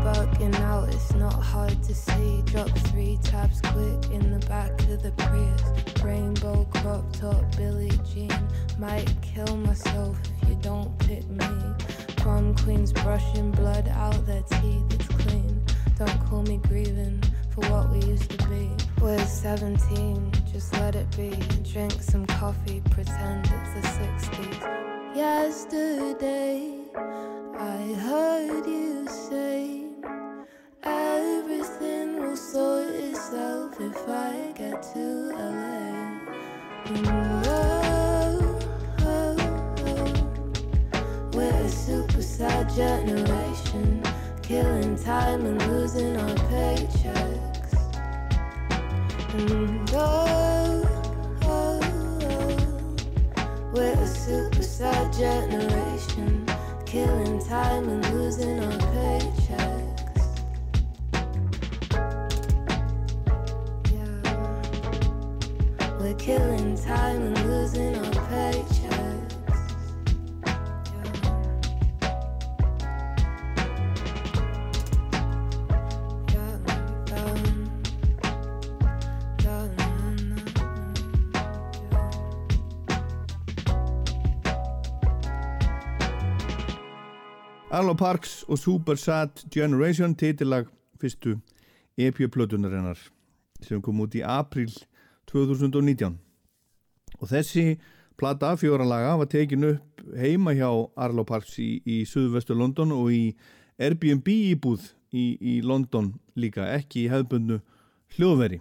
S9: We're bugging out, it's not hard to see. Drop three tabs quick in the back of the Prius. Rainbow crop top, Billie Jean. Might kill myself if you don't pick me. Prom queens brushing blood out their teeth, it's clean. Don't call me grieving for what we used to be. We're 17, just let it be. Drink some coffee, pretend it's the 60s. Yesterday,
S1: Arlo Parks og Super Sad Generation titillag fyrstu EP-plötunarinnar sem kom út í april 2019 og þessi plata fjóralaga var tekin upp heima hjá Arlo Parks í, í Suðvestu London og í Airbnb íbúð í, í London líka, ekki í hefðbundu hljóðveri.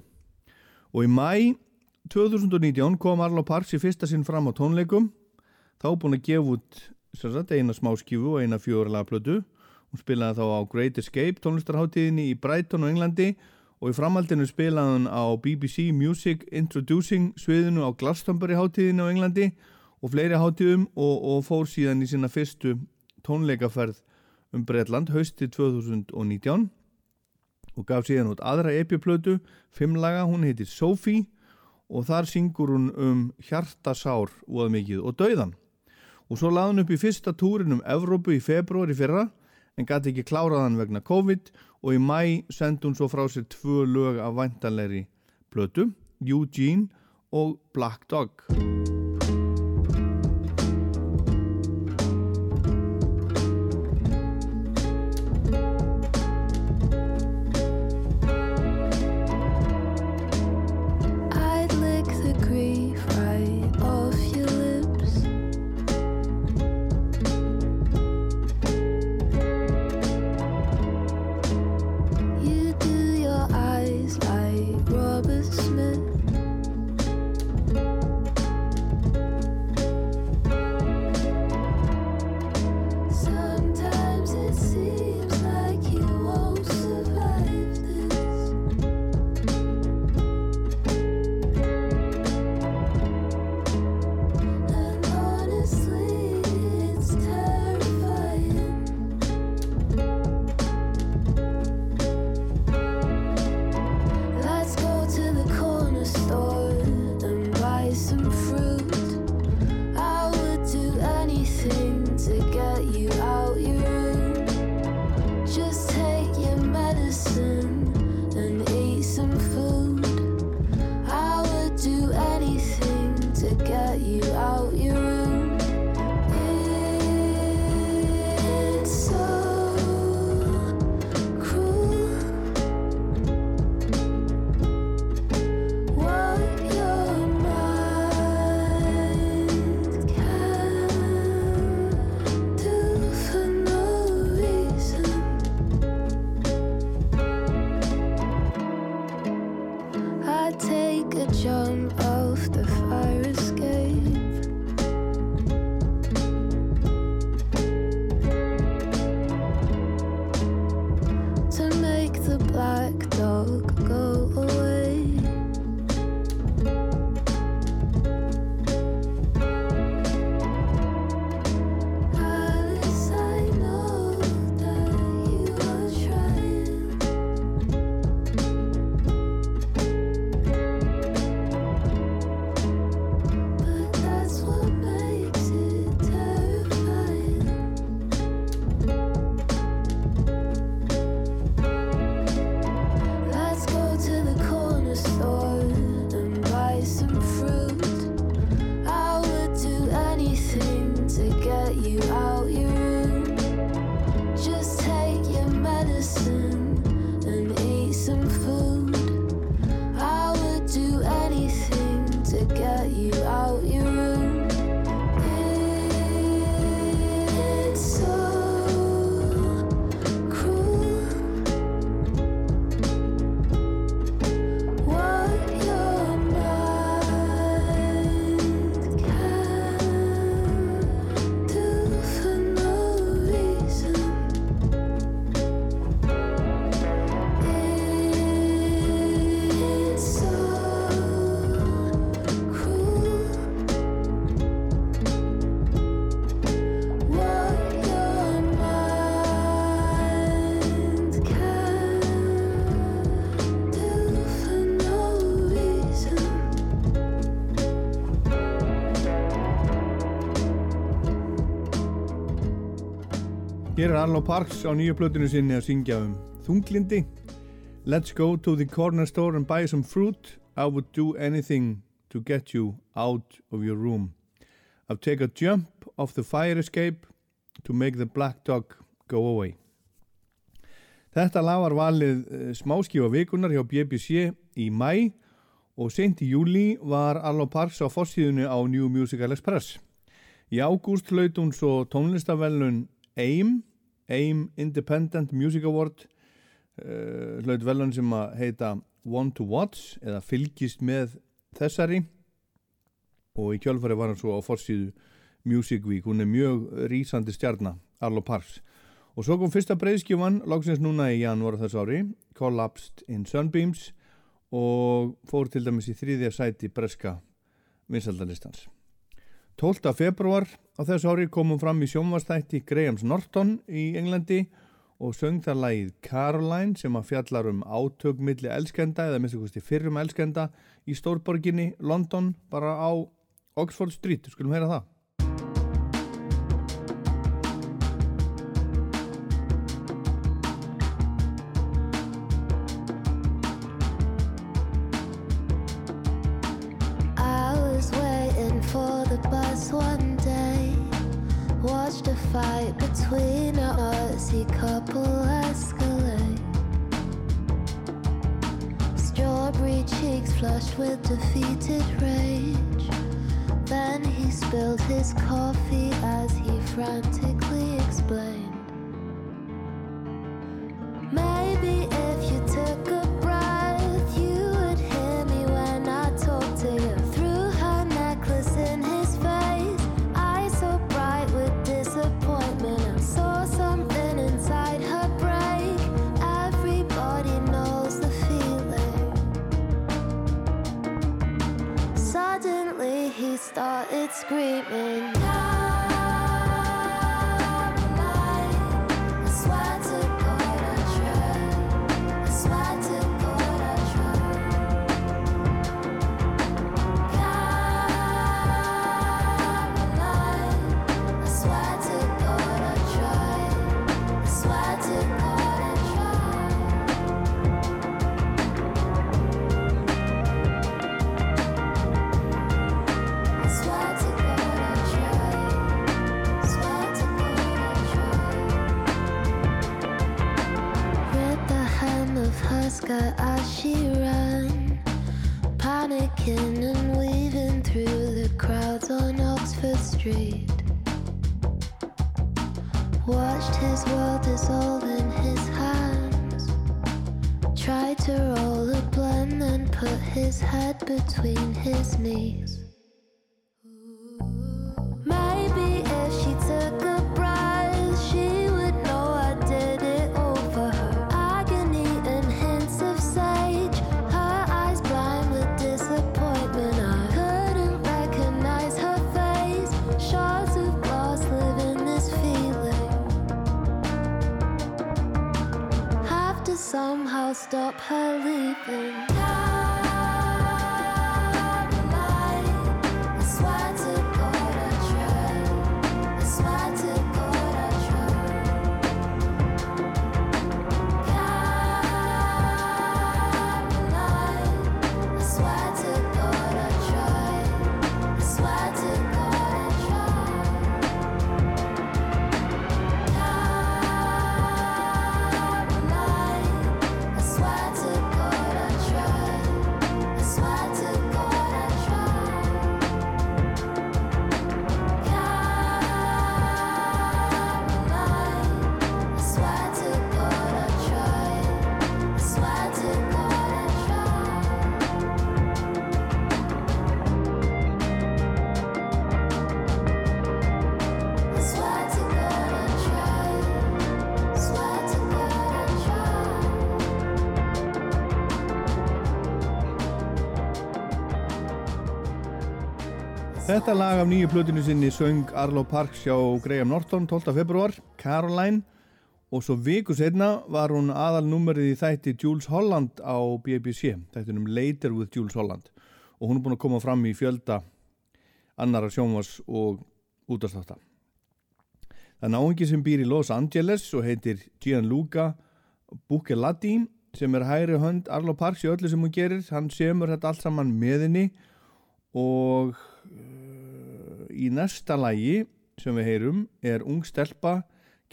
S1: Og í mæ 2019 kom Arlo Parks í fyrsta sinn fram á tónleikum. Þá búin að gefa út sagt, eina smáskífu og eina fjóralaga plötu hún spilaði þá á Great Escape tónlistarháttíðinni í Brighton og Englandi og í framhaldinu spilaði hún á BBC Music Introducing sviðinu á Glastonbury háttíðinni á Englandi og fleiri háttíðum og, og fór síðan í sína fyrstu tónleikaferð um Bretland hausti 2019 og gaf síðan út aðra epiplötu, fimmlaga, hún heitir Sophie og þar syngur hún um hjartasár og að mikið og dauðan og svo laði hún upp í fyrsta túrin um Evrópu í februar í fyrra en gæti ekki kláraðan vegna COVID og í mæ sendi hún svo frá sér tvö lög af væntanleiri plötu, Eugene og Black Dog.
S9: Hér er Arlo Parks á nýju plötinu sinni að syngja um þunglindi. Let's go to the corner store and buy some fruit. I would do anything to get you out of your room. I'll take a jump off the fire escape to make the black dog go away. Þetta lag var valið eh, smáskífa vikunar hjá BBC í mæ og sent í júli var Arlo Parks á fossíðunni á New Musical Express. Í ágúst hlaut hún svo tónlistavellun AIM, AIM Independent Music Award, uh, hlaut velun sem að heita One to Watch eða fylgist með þessari og í kjölfari var hann svo á forsíðu Music Week, hún er mjög rísandi stjarnar, Arlo Parks. Og svo kom fyrsta breyðskjöfan, lagsins núna í janúar þessu ári, Collapsed in Sunbeams og fór til dæmis í þriðja sæti breska vinsaldalistans. 12. februar á þessu ári komum fram í sjónvastætti Grahams Norton í Englandi og söng þar lagið Caroline sem að fjallar um átök milli elskenda eða minnstu kosti fyrrum elskenda í stórborginni London bara á Oxford Street, skulum heyra það. Þetta lag af nýju plötinu sinni söng Arlo Parks hjá Graham Norton 12. februar, Caroline og svo viku setna var hún aðal nummerið í þætti Jules Holland á BBC, þættinum Later with Jules Holland og hún er búin að koma fram í fjölda annara sjónvars og útastáta. Það er náungi sem býr í Los Angeles og heitir Gianluca Buccelati sem er hægri hönd Arlo Parks í öllu sem hún gerir. Hann semur þetta allt saman með henni og í næsta lægi sem við heyrum er ung stelpa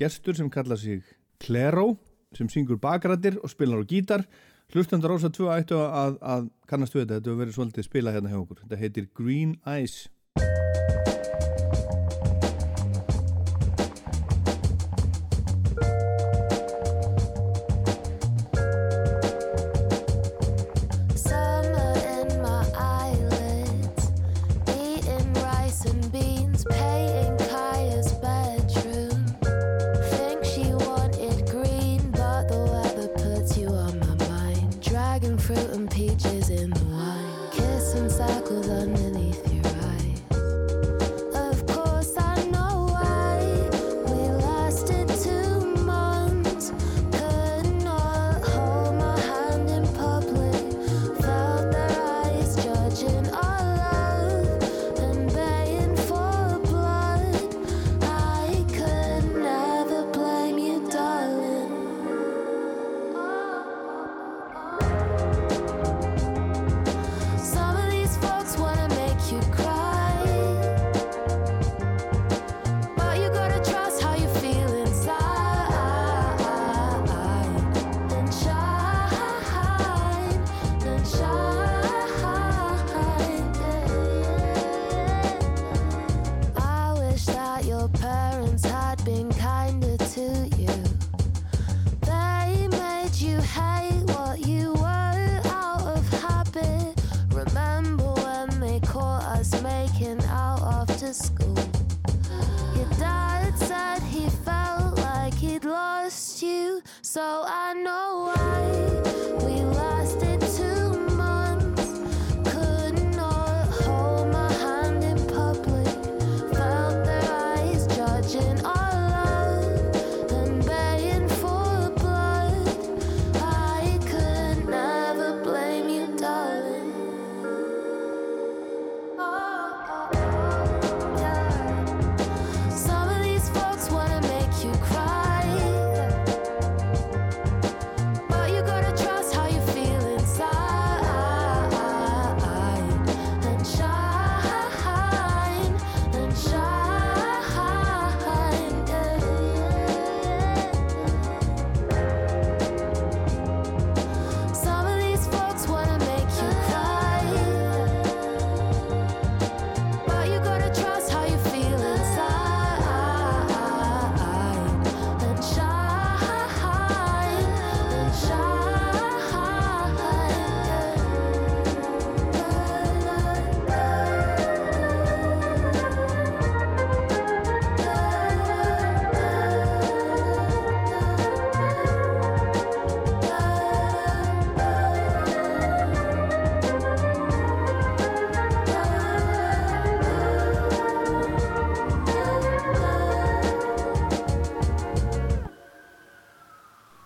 S9: gestur sem kalla sig Claro sem syngur bakrættir og spilar á gítar. Hlustendur ása 2 ættu að, að kannast við þetta, þetta hefur verið svolítið spila hérna hjá okkur. Þetta heitir Green Eyes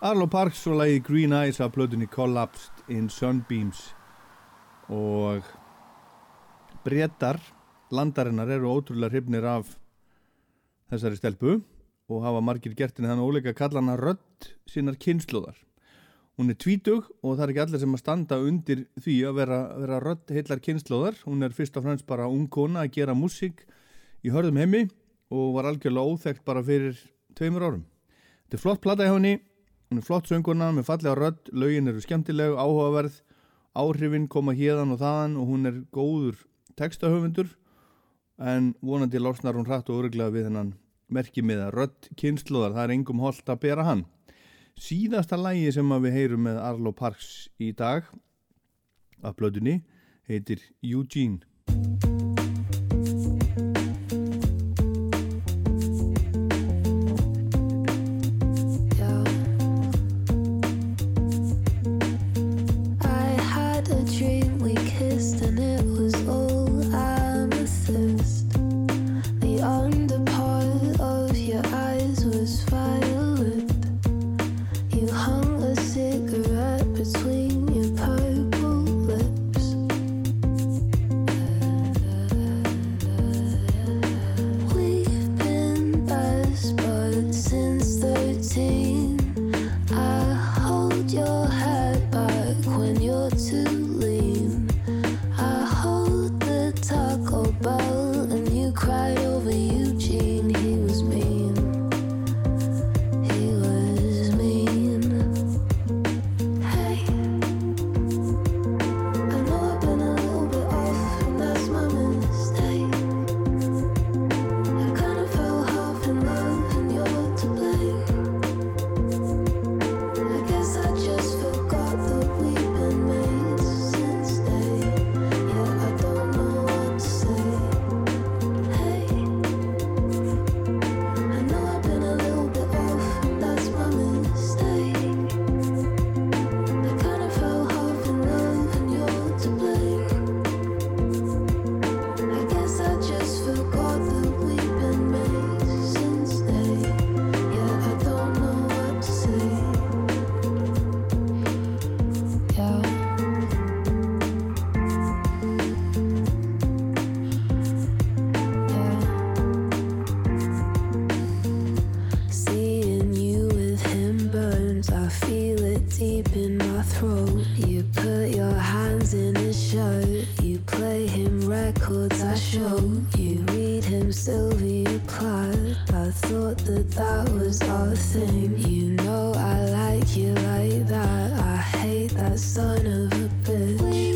S9: Arlo Parks og lagi Green Eyes af plötunni Collapsed in Sunbeams. Og brettar landarinnar eru ótrúlega hrifnir af þessari stelpu og hafa margir gert henni þannig óleika að kalla hana rödd sinnar kynnslóðar hún er tvítug og það er ekki allir sem að standa undir því að vera, vera rödd heillar kynnslóðar hún er fyrst og fremst bara ung kona að gera músík í hörðum heimi og var algjörlega óþekkt bara fyrir tveimur árum. Þetta er flott plata hjá henni hún er flott sönguna með fallega rödd lögin eru skemmtileg, áhugaverð áhrifin koma hérðan og þaðan og hún er góður textahöfundur en vonandi losnar hún hratt og öruglega við hennan merki með að rödd kynnslóðar, það er engum holdt að bera hann. Síðasta lægi sem við heyrum með Arlo Parks í dag af blöðunni heitir Eugene
S10: hope you
S9: read him Sylvia Plath. I thought that that was our thing. You know I like you like that. I hate that son of a bitch.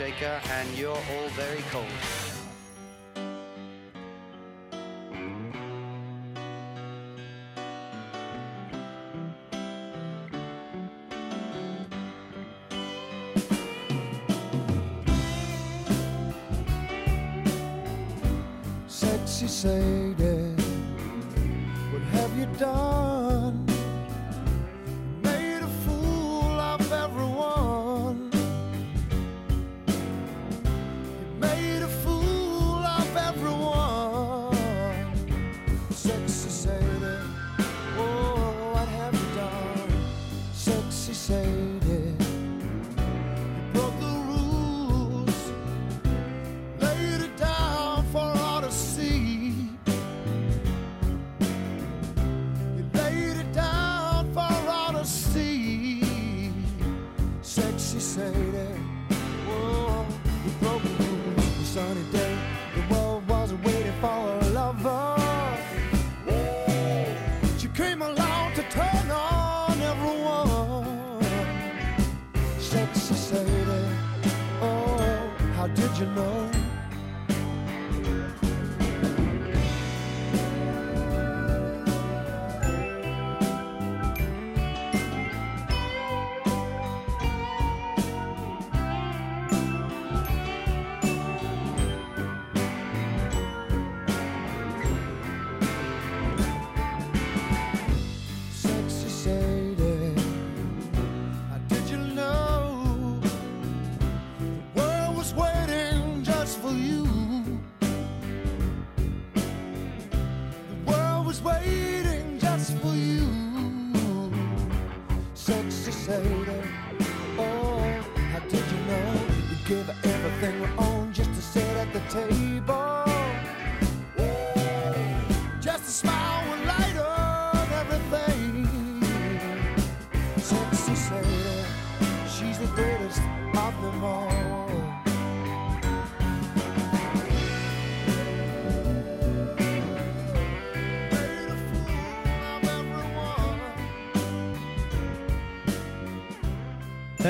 S11: shake out. potato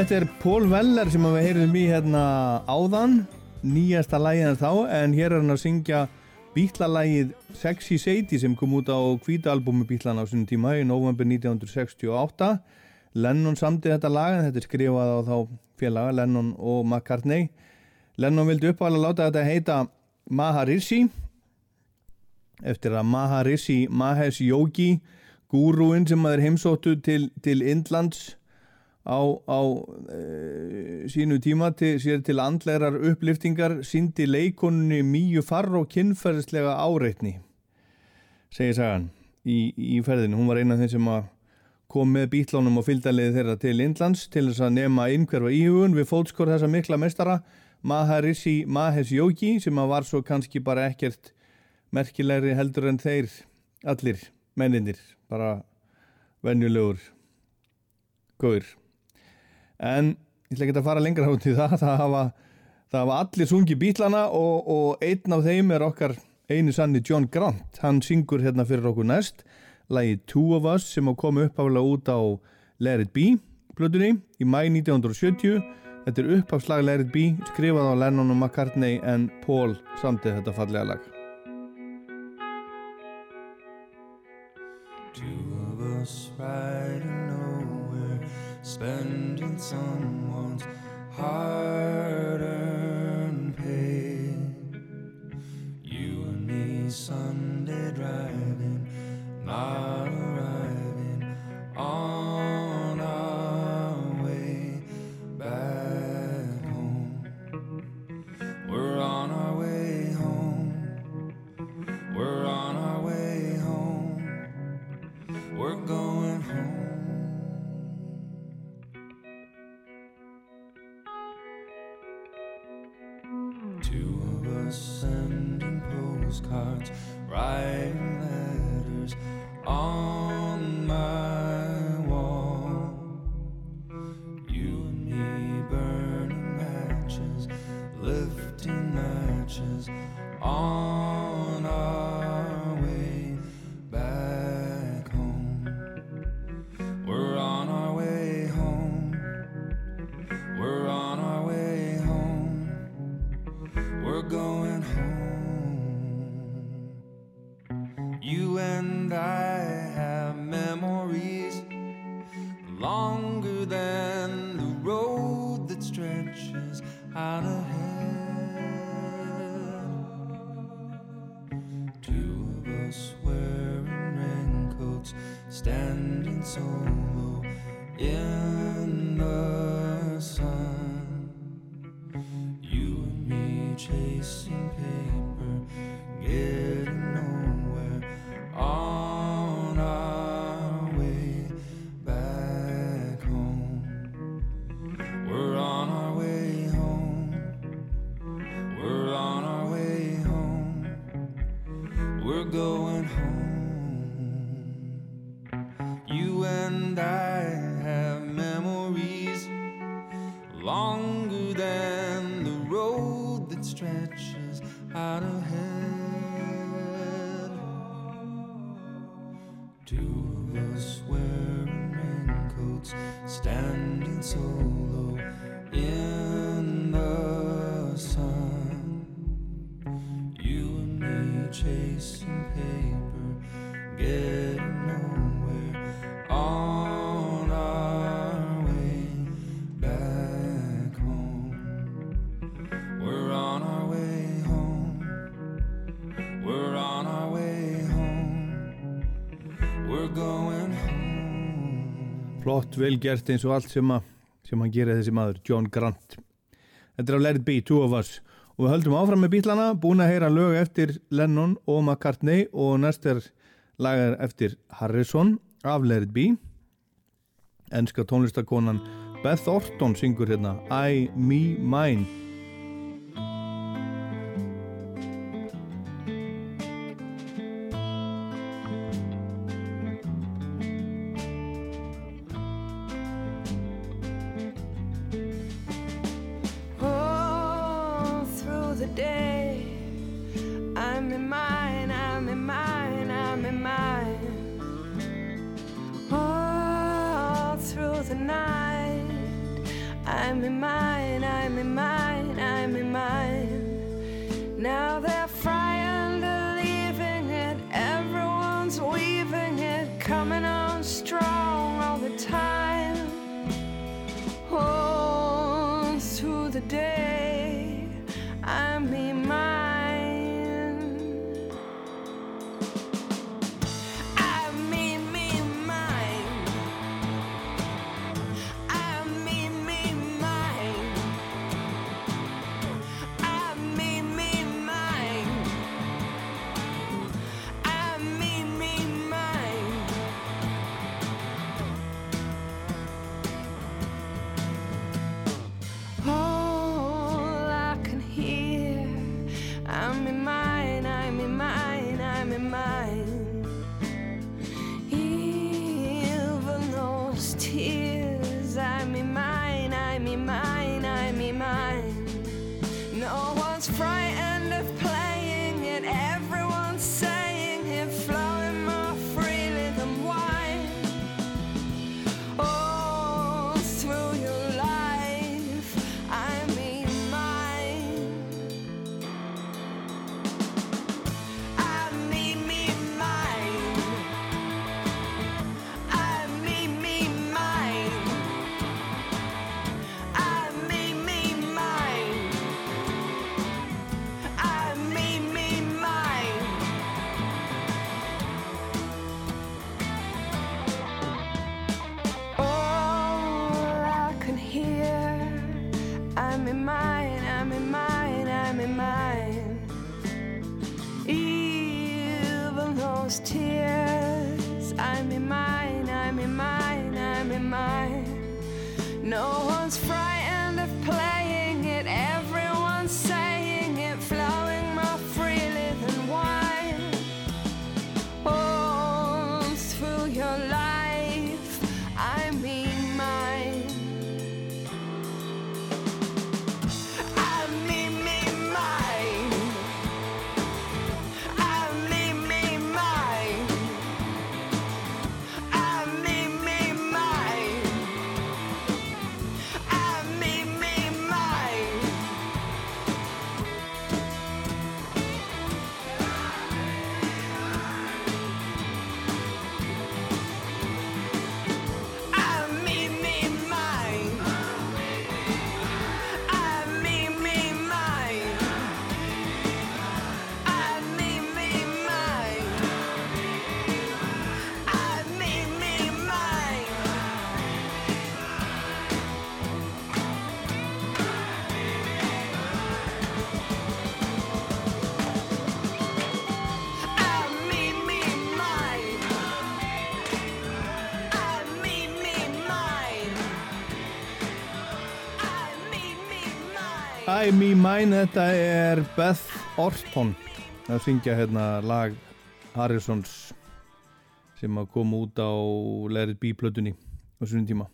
S1: Þetta er Paul Weller sem við heyrðum í hérna áðan, nýjasta lægin þá, en hér er hann að syngja bítlalægið Sexy Sadie sem kom út á kvítalbumi bítlana á sínum tíma í november 1968. Lennon samti þetta lag en þetta er skrifað á þá félaga, Lennon og McCartney. Lennon vildi uppálega láta þetta heita Maharishi eftir að Maharishi Mahesh Yogi gúrúinn sem að er heimsóttu til, til Indlands á, á e, sínu tíma til, sér til andlegar uppliftingar síndi leikonunni mýju farr og kynferðislega áreitni segir sagan í, í ferðinu, hún var eina af þeim sem kom með bítlánum og fylgdaliði þeirra til Indlands til þess að nema innhverfa íhugun við fótskor þessa mikla mestara Maharishi Mahesh Yogi sem var svo kannski bara ekkert merkilegri heldur en þeir allir menninir bara venjulegur góður en ég ætla ekki að fara lengra út í það. Það hafa, það hafa allir sungi bítlana og, og einn af þeim er okkar einu sanni John Grant. Hann syngur hérna fyrir okkur næst. Lagi Two of Us sem á komu uppháðlega út á Let It Be plötunni í mæ 1970 þetta er upphafslag Let It Be skrifað á Lennon og McCartney en Paul samtið þetta fallega lag.
S12: Two of us riding nowhere, spending someone's hard-earned pay. You and me Sunday driving, not arriving on stretches out ahead. Two of us wearing raincoats, standing solo
S1: Flott, vel gert eins og allt sem, að, sem hann gerir þessi maður, John Grant. Þetta er á Let It Be, Two of Us. Og við höldum áfram með bílana, búin að heyra lög eftir Lennon og McCartney og næst er lagar eftir Harrison af Let It Be. Enska tónlistakonan Beth Orton syngur hérna I, Me, Mine.
S13: I Me Mine,
S1: þetta er Beth Orton að syngja hérna lag Harrisons sem að koma út á Lerið B-plötunni á svona tíma.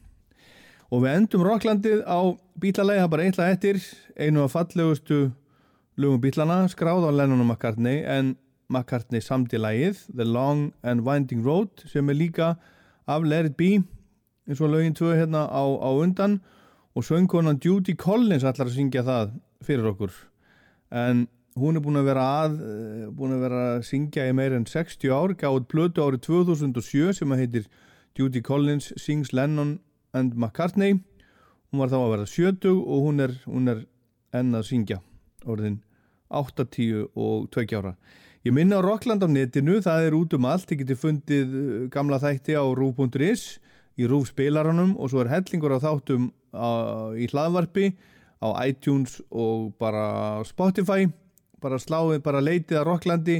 S1: Og við endum Rocklandið á bílalagi, það bara einhvað eftir einu af fallegustu lögum bílana skráð á Lennon og McCartney en McCartney samdi lagið The Long and Winding Road sem er líka af Let It Be eins og lögin tvö hérna á, á undan og söngkonan Judy Collins ætlar að syngja það fyrir okkur. En hún er búin að vera að eh, búin að vera að syngja í meir en 60 ár gáð plötu árið 2007 sem að heitir Judy Collins Sings Lennon and McCartney. Hún var þá að vera 70 og hún er, hún er enn að syngja orðin 80 og 2 ára. Ég minna á Rockland á netinu það er út um allt, ég geti fundið eh, gamla þætti á rúf.is í rúf spilaranum og svo er hellingur á þáttum á, í hlaðvarpi á iTunes og bara Spotify. Bara sláið, bara leitið að Rocklandi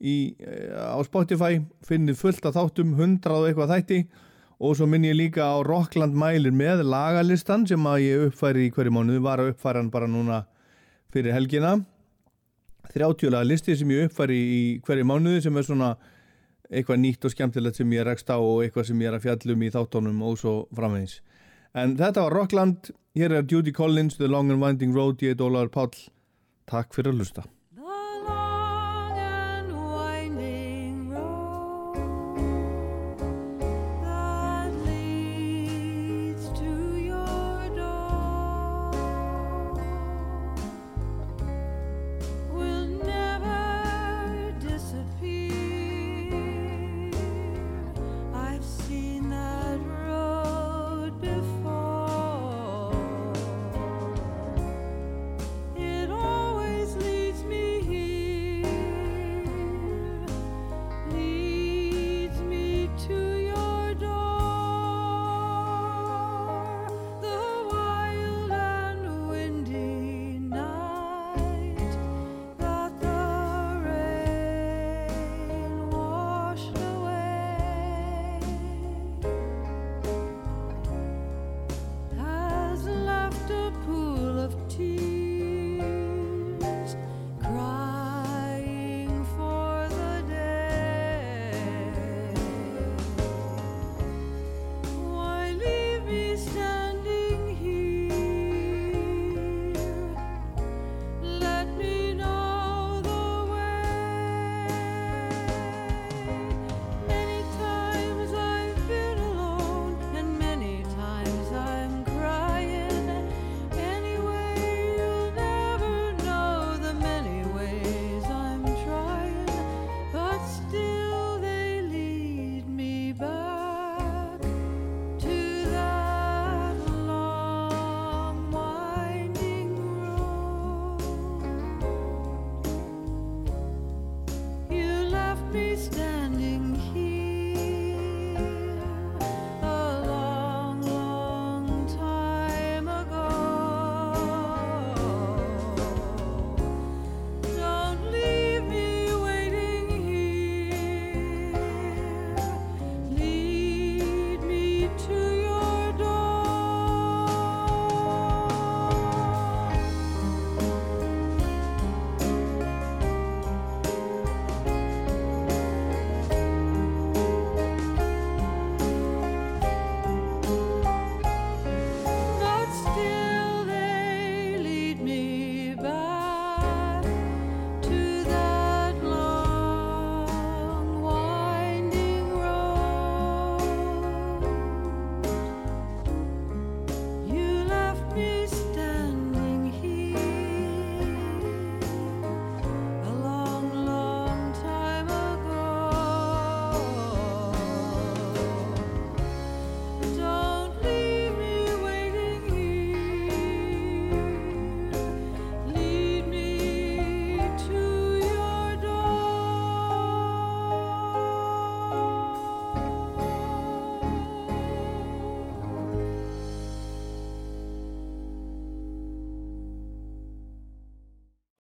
S1: í, eh, á Spotify finnið fullt af þáttum, hundrað og eitthvað þætti. Og svo minn ég líka á Rockland mælir með lagalistan sem að ég uppfæri í hverju mánuði, var að uppfæra hann bara núna fyrir helgina. 30 laga listi sem ég uppfæri í hverju mánuði sem er svona eitthvað nýtt og skemmtilegt sem ég rekst á og eitthvað sem ég er að fjallum í þáttónum og svo framvegis. En þetta var Rockland, hér er Judy Collins The Long and Winding Road, ég er Ólaður Páll. Takk fyrir að hlusta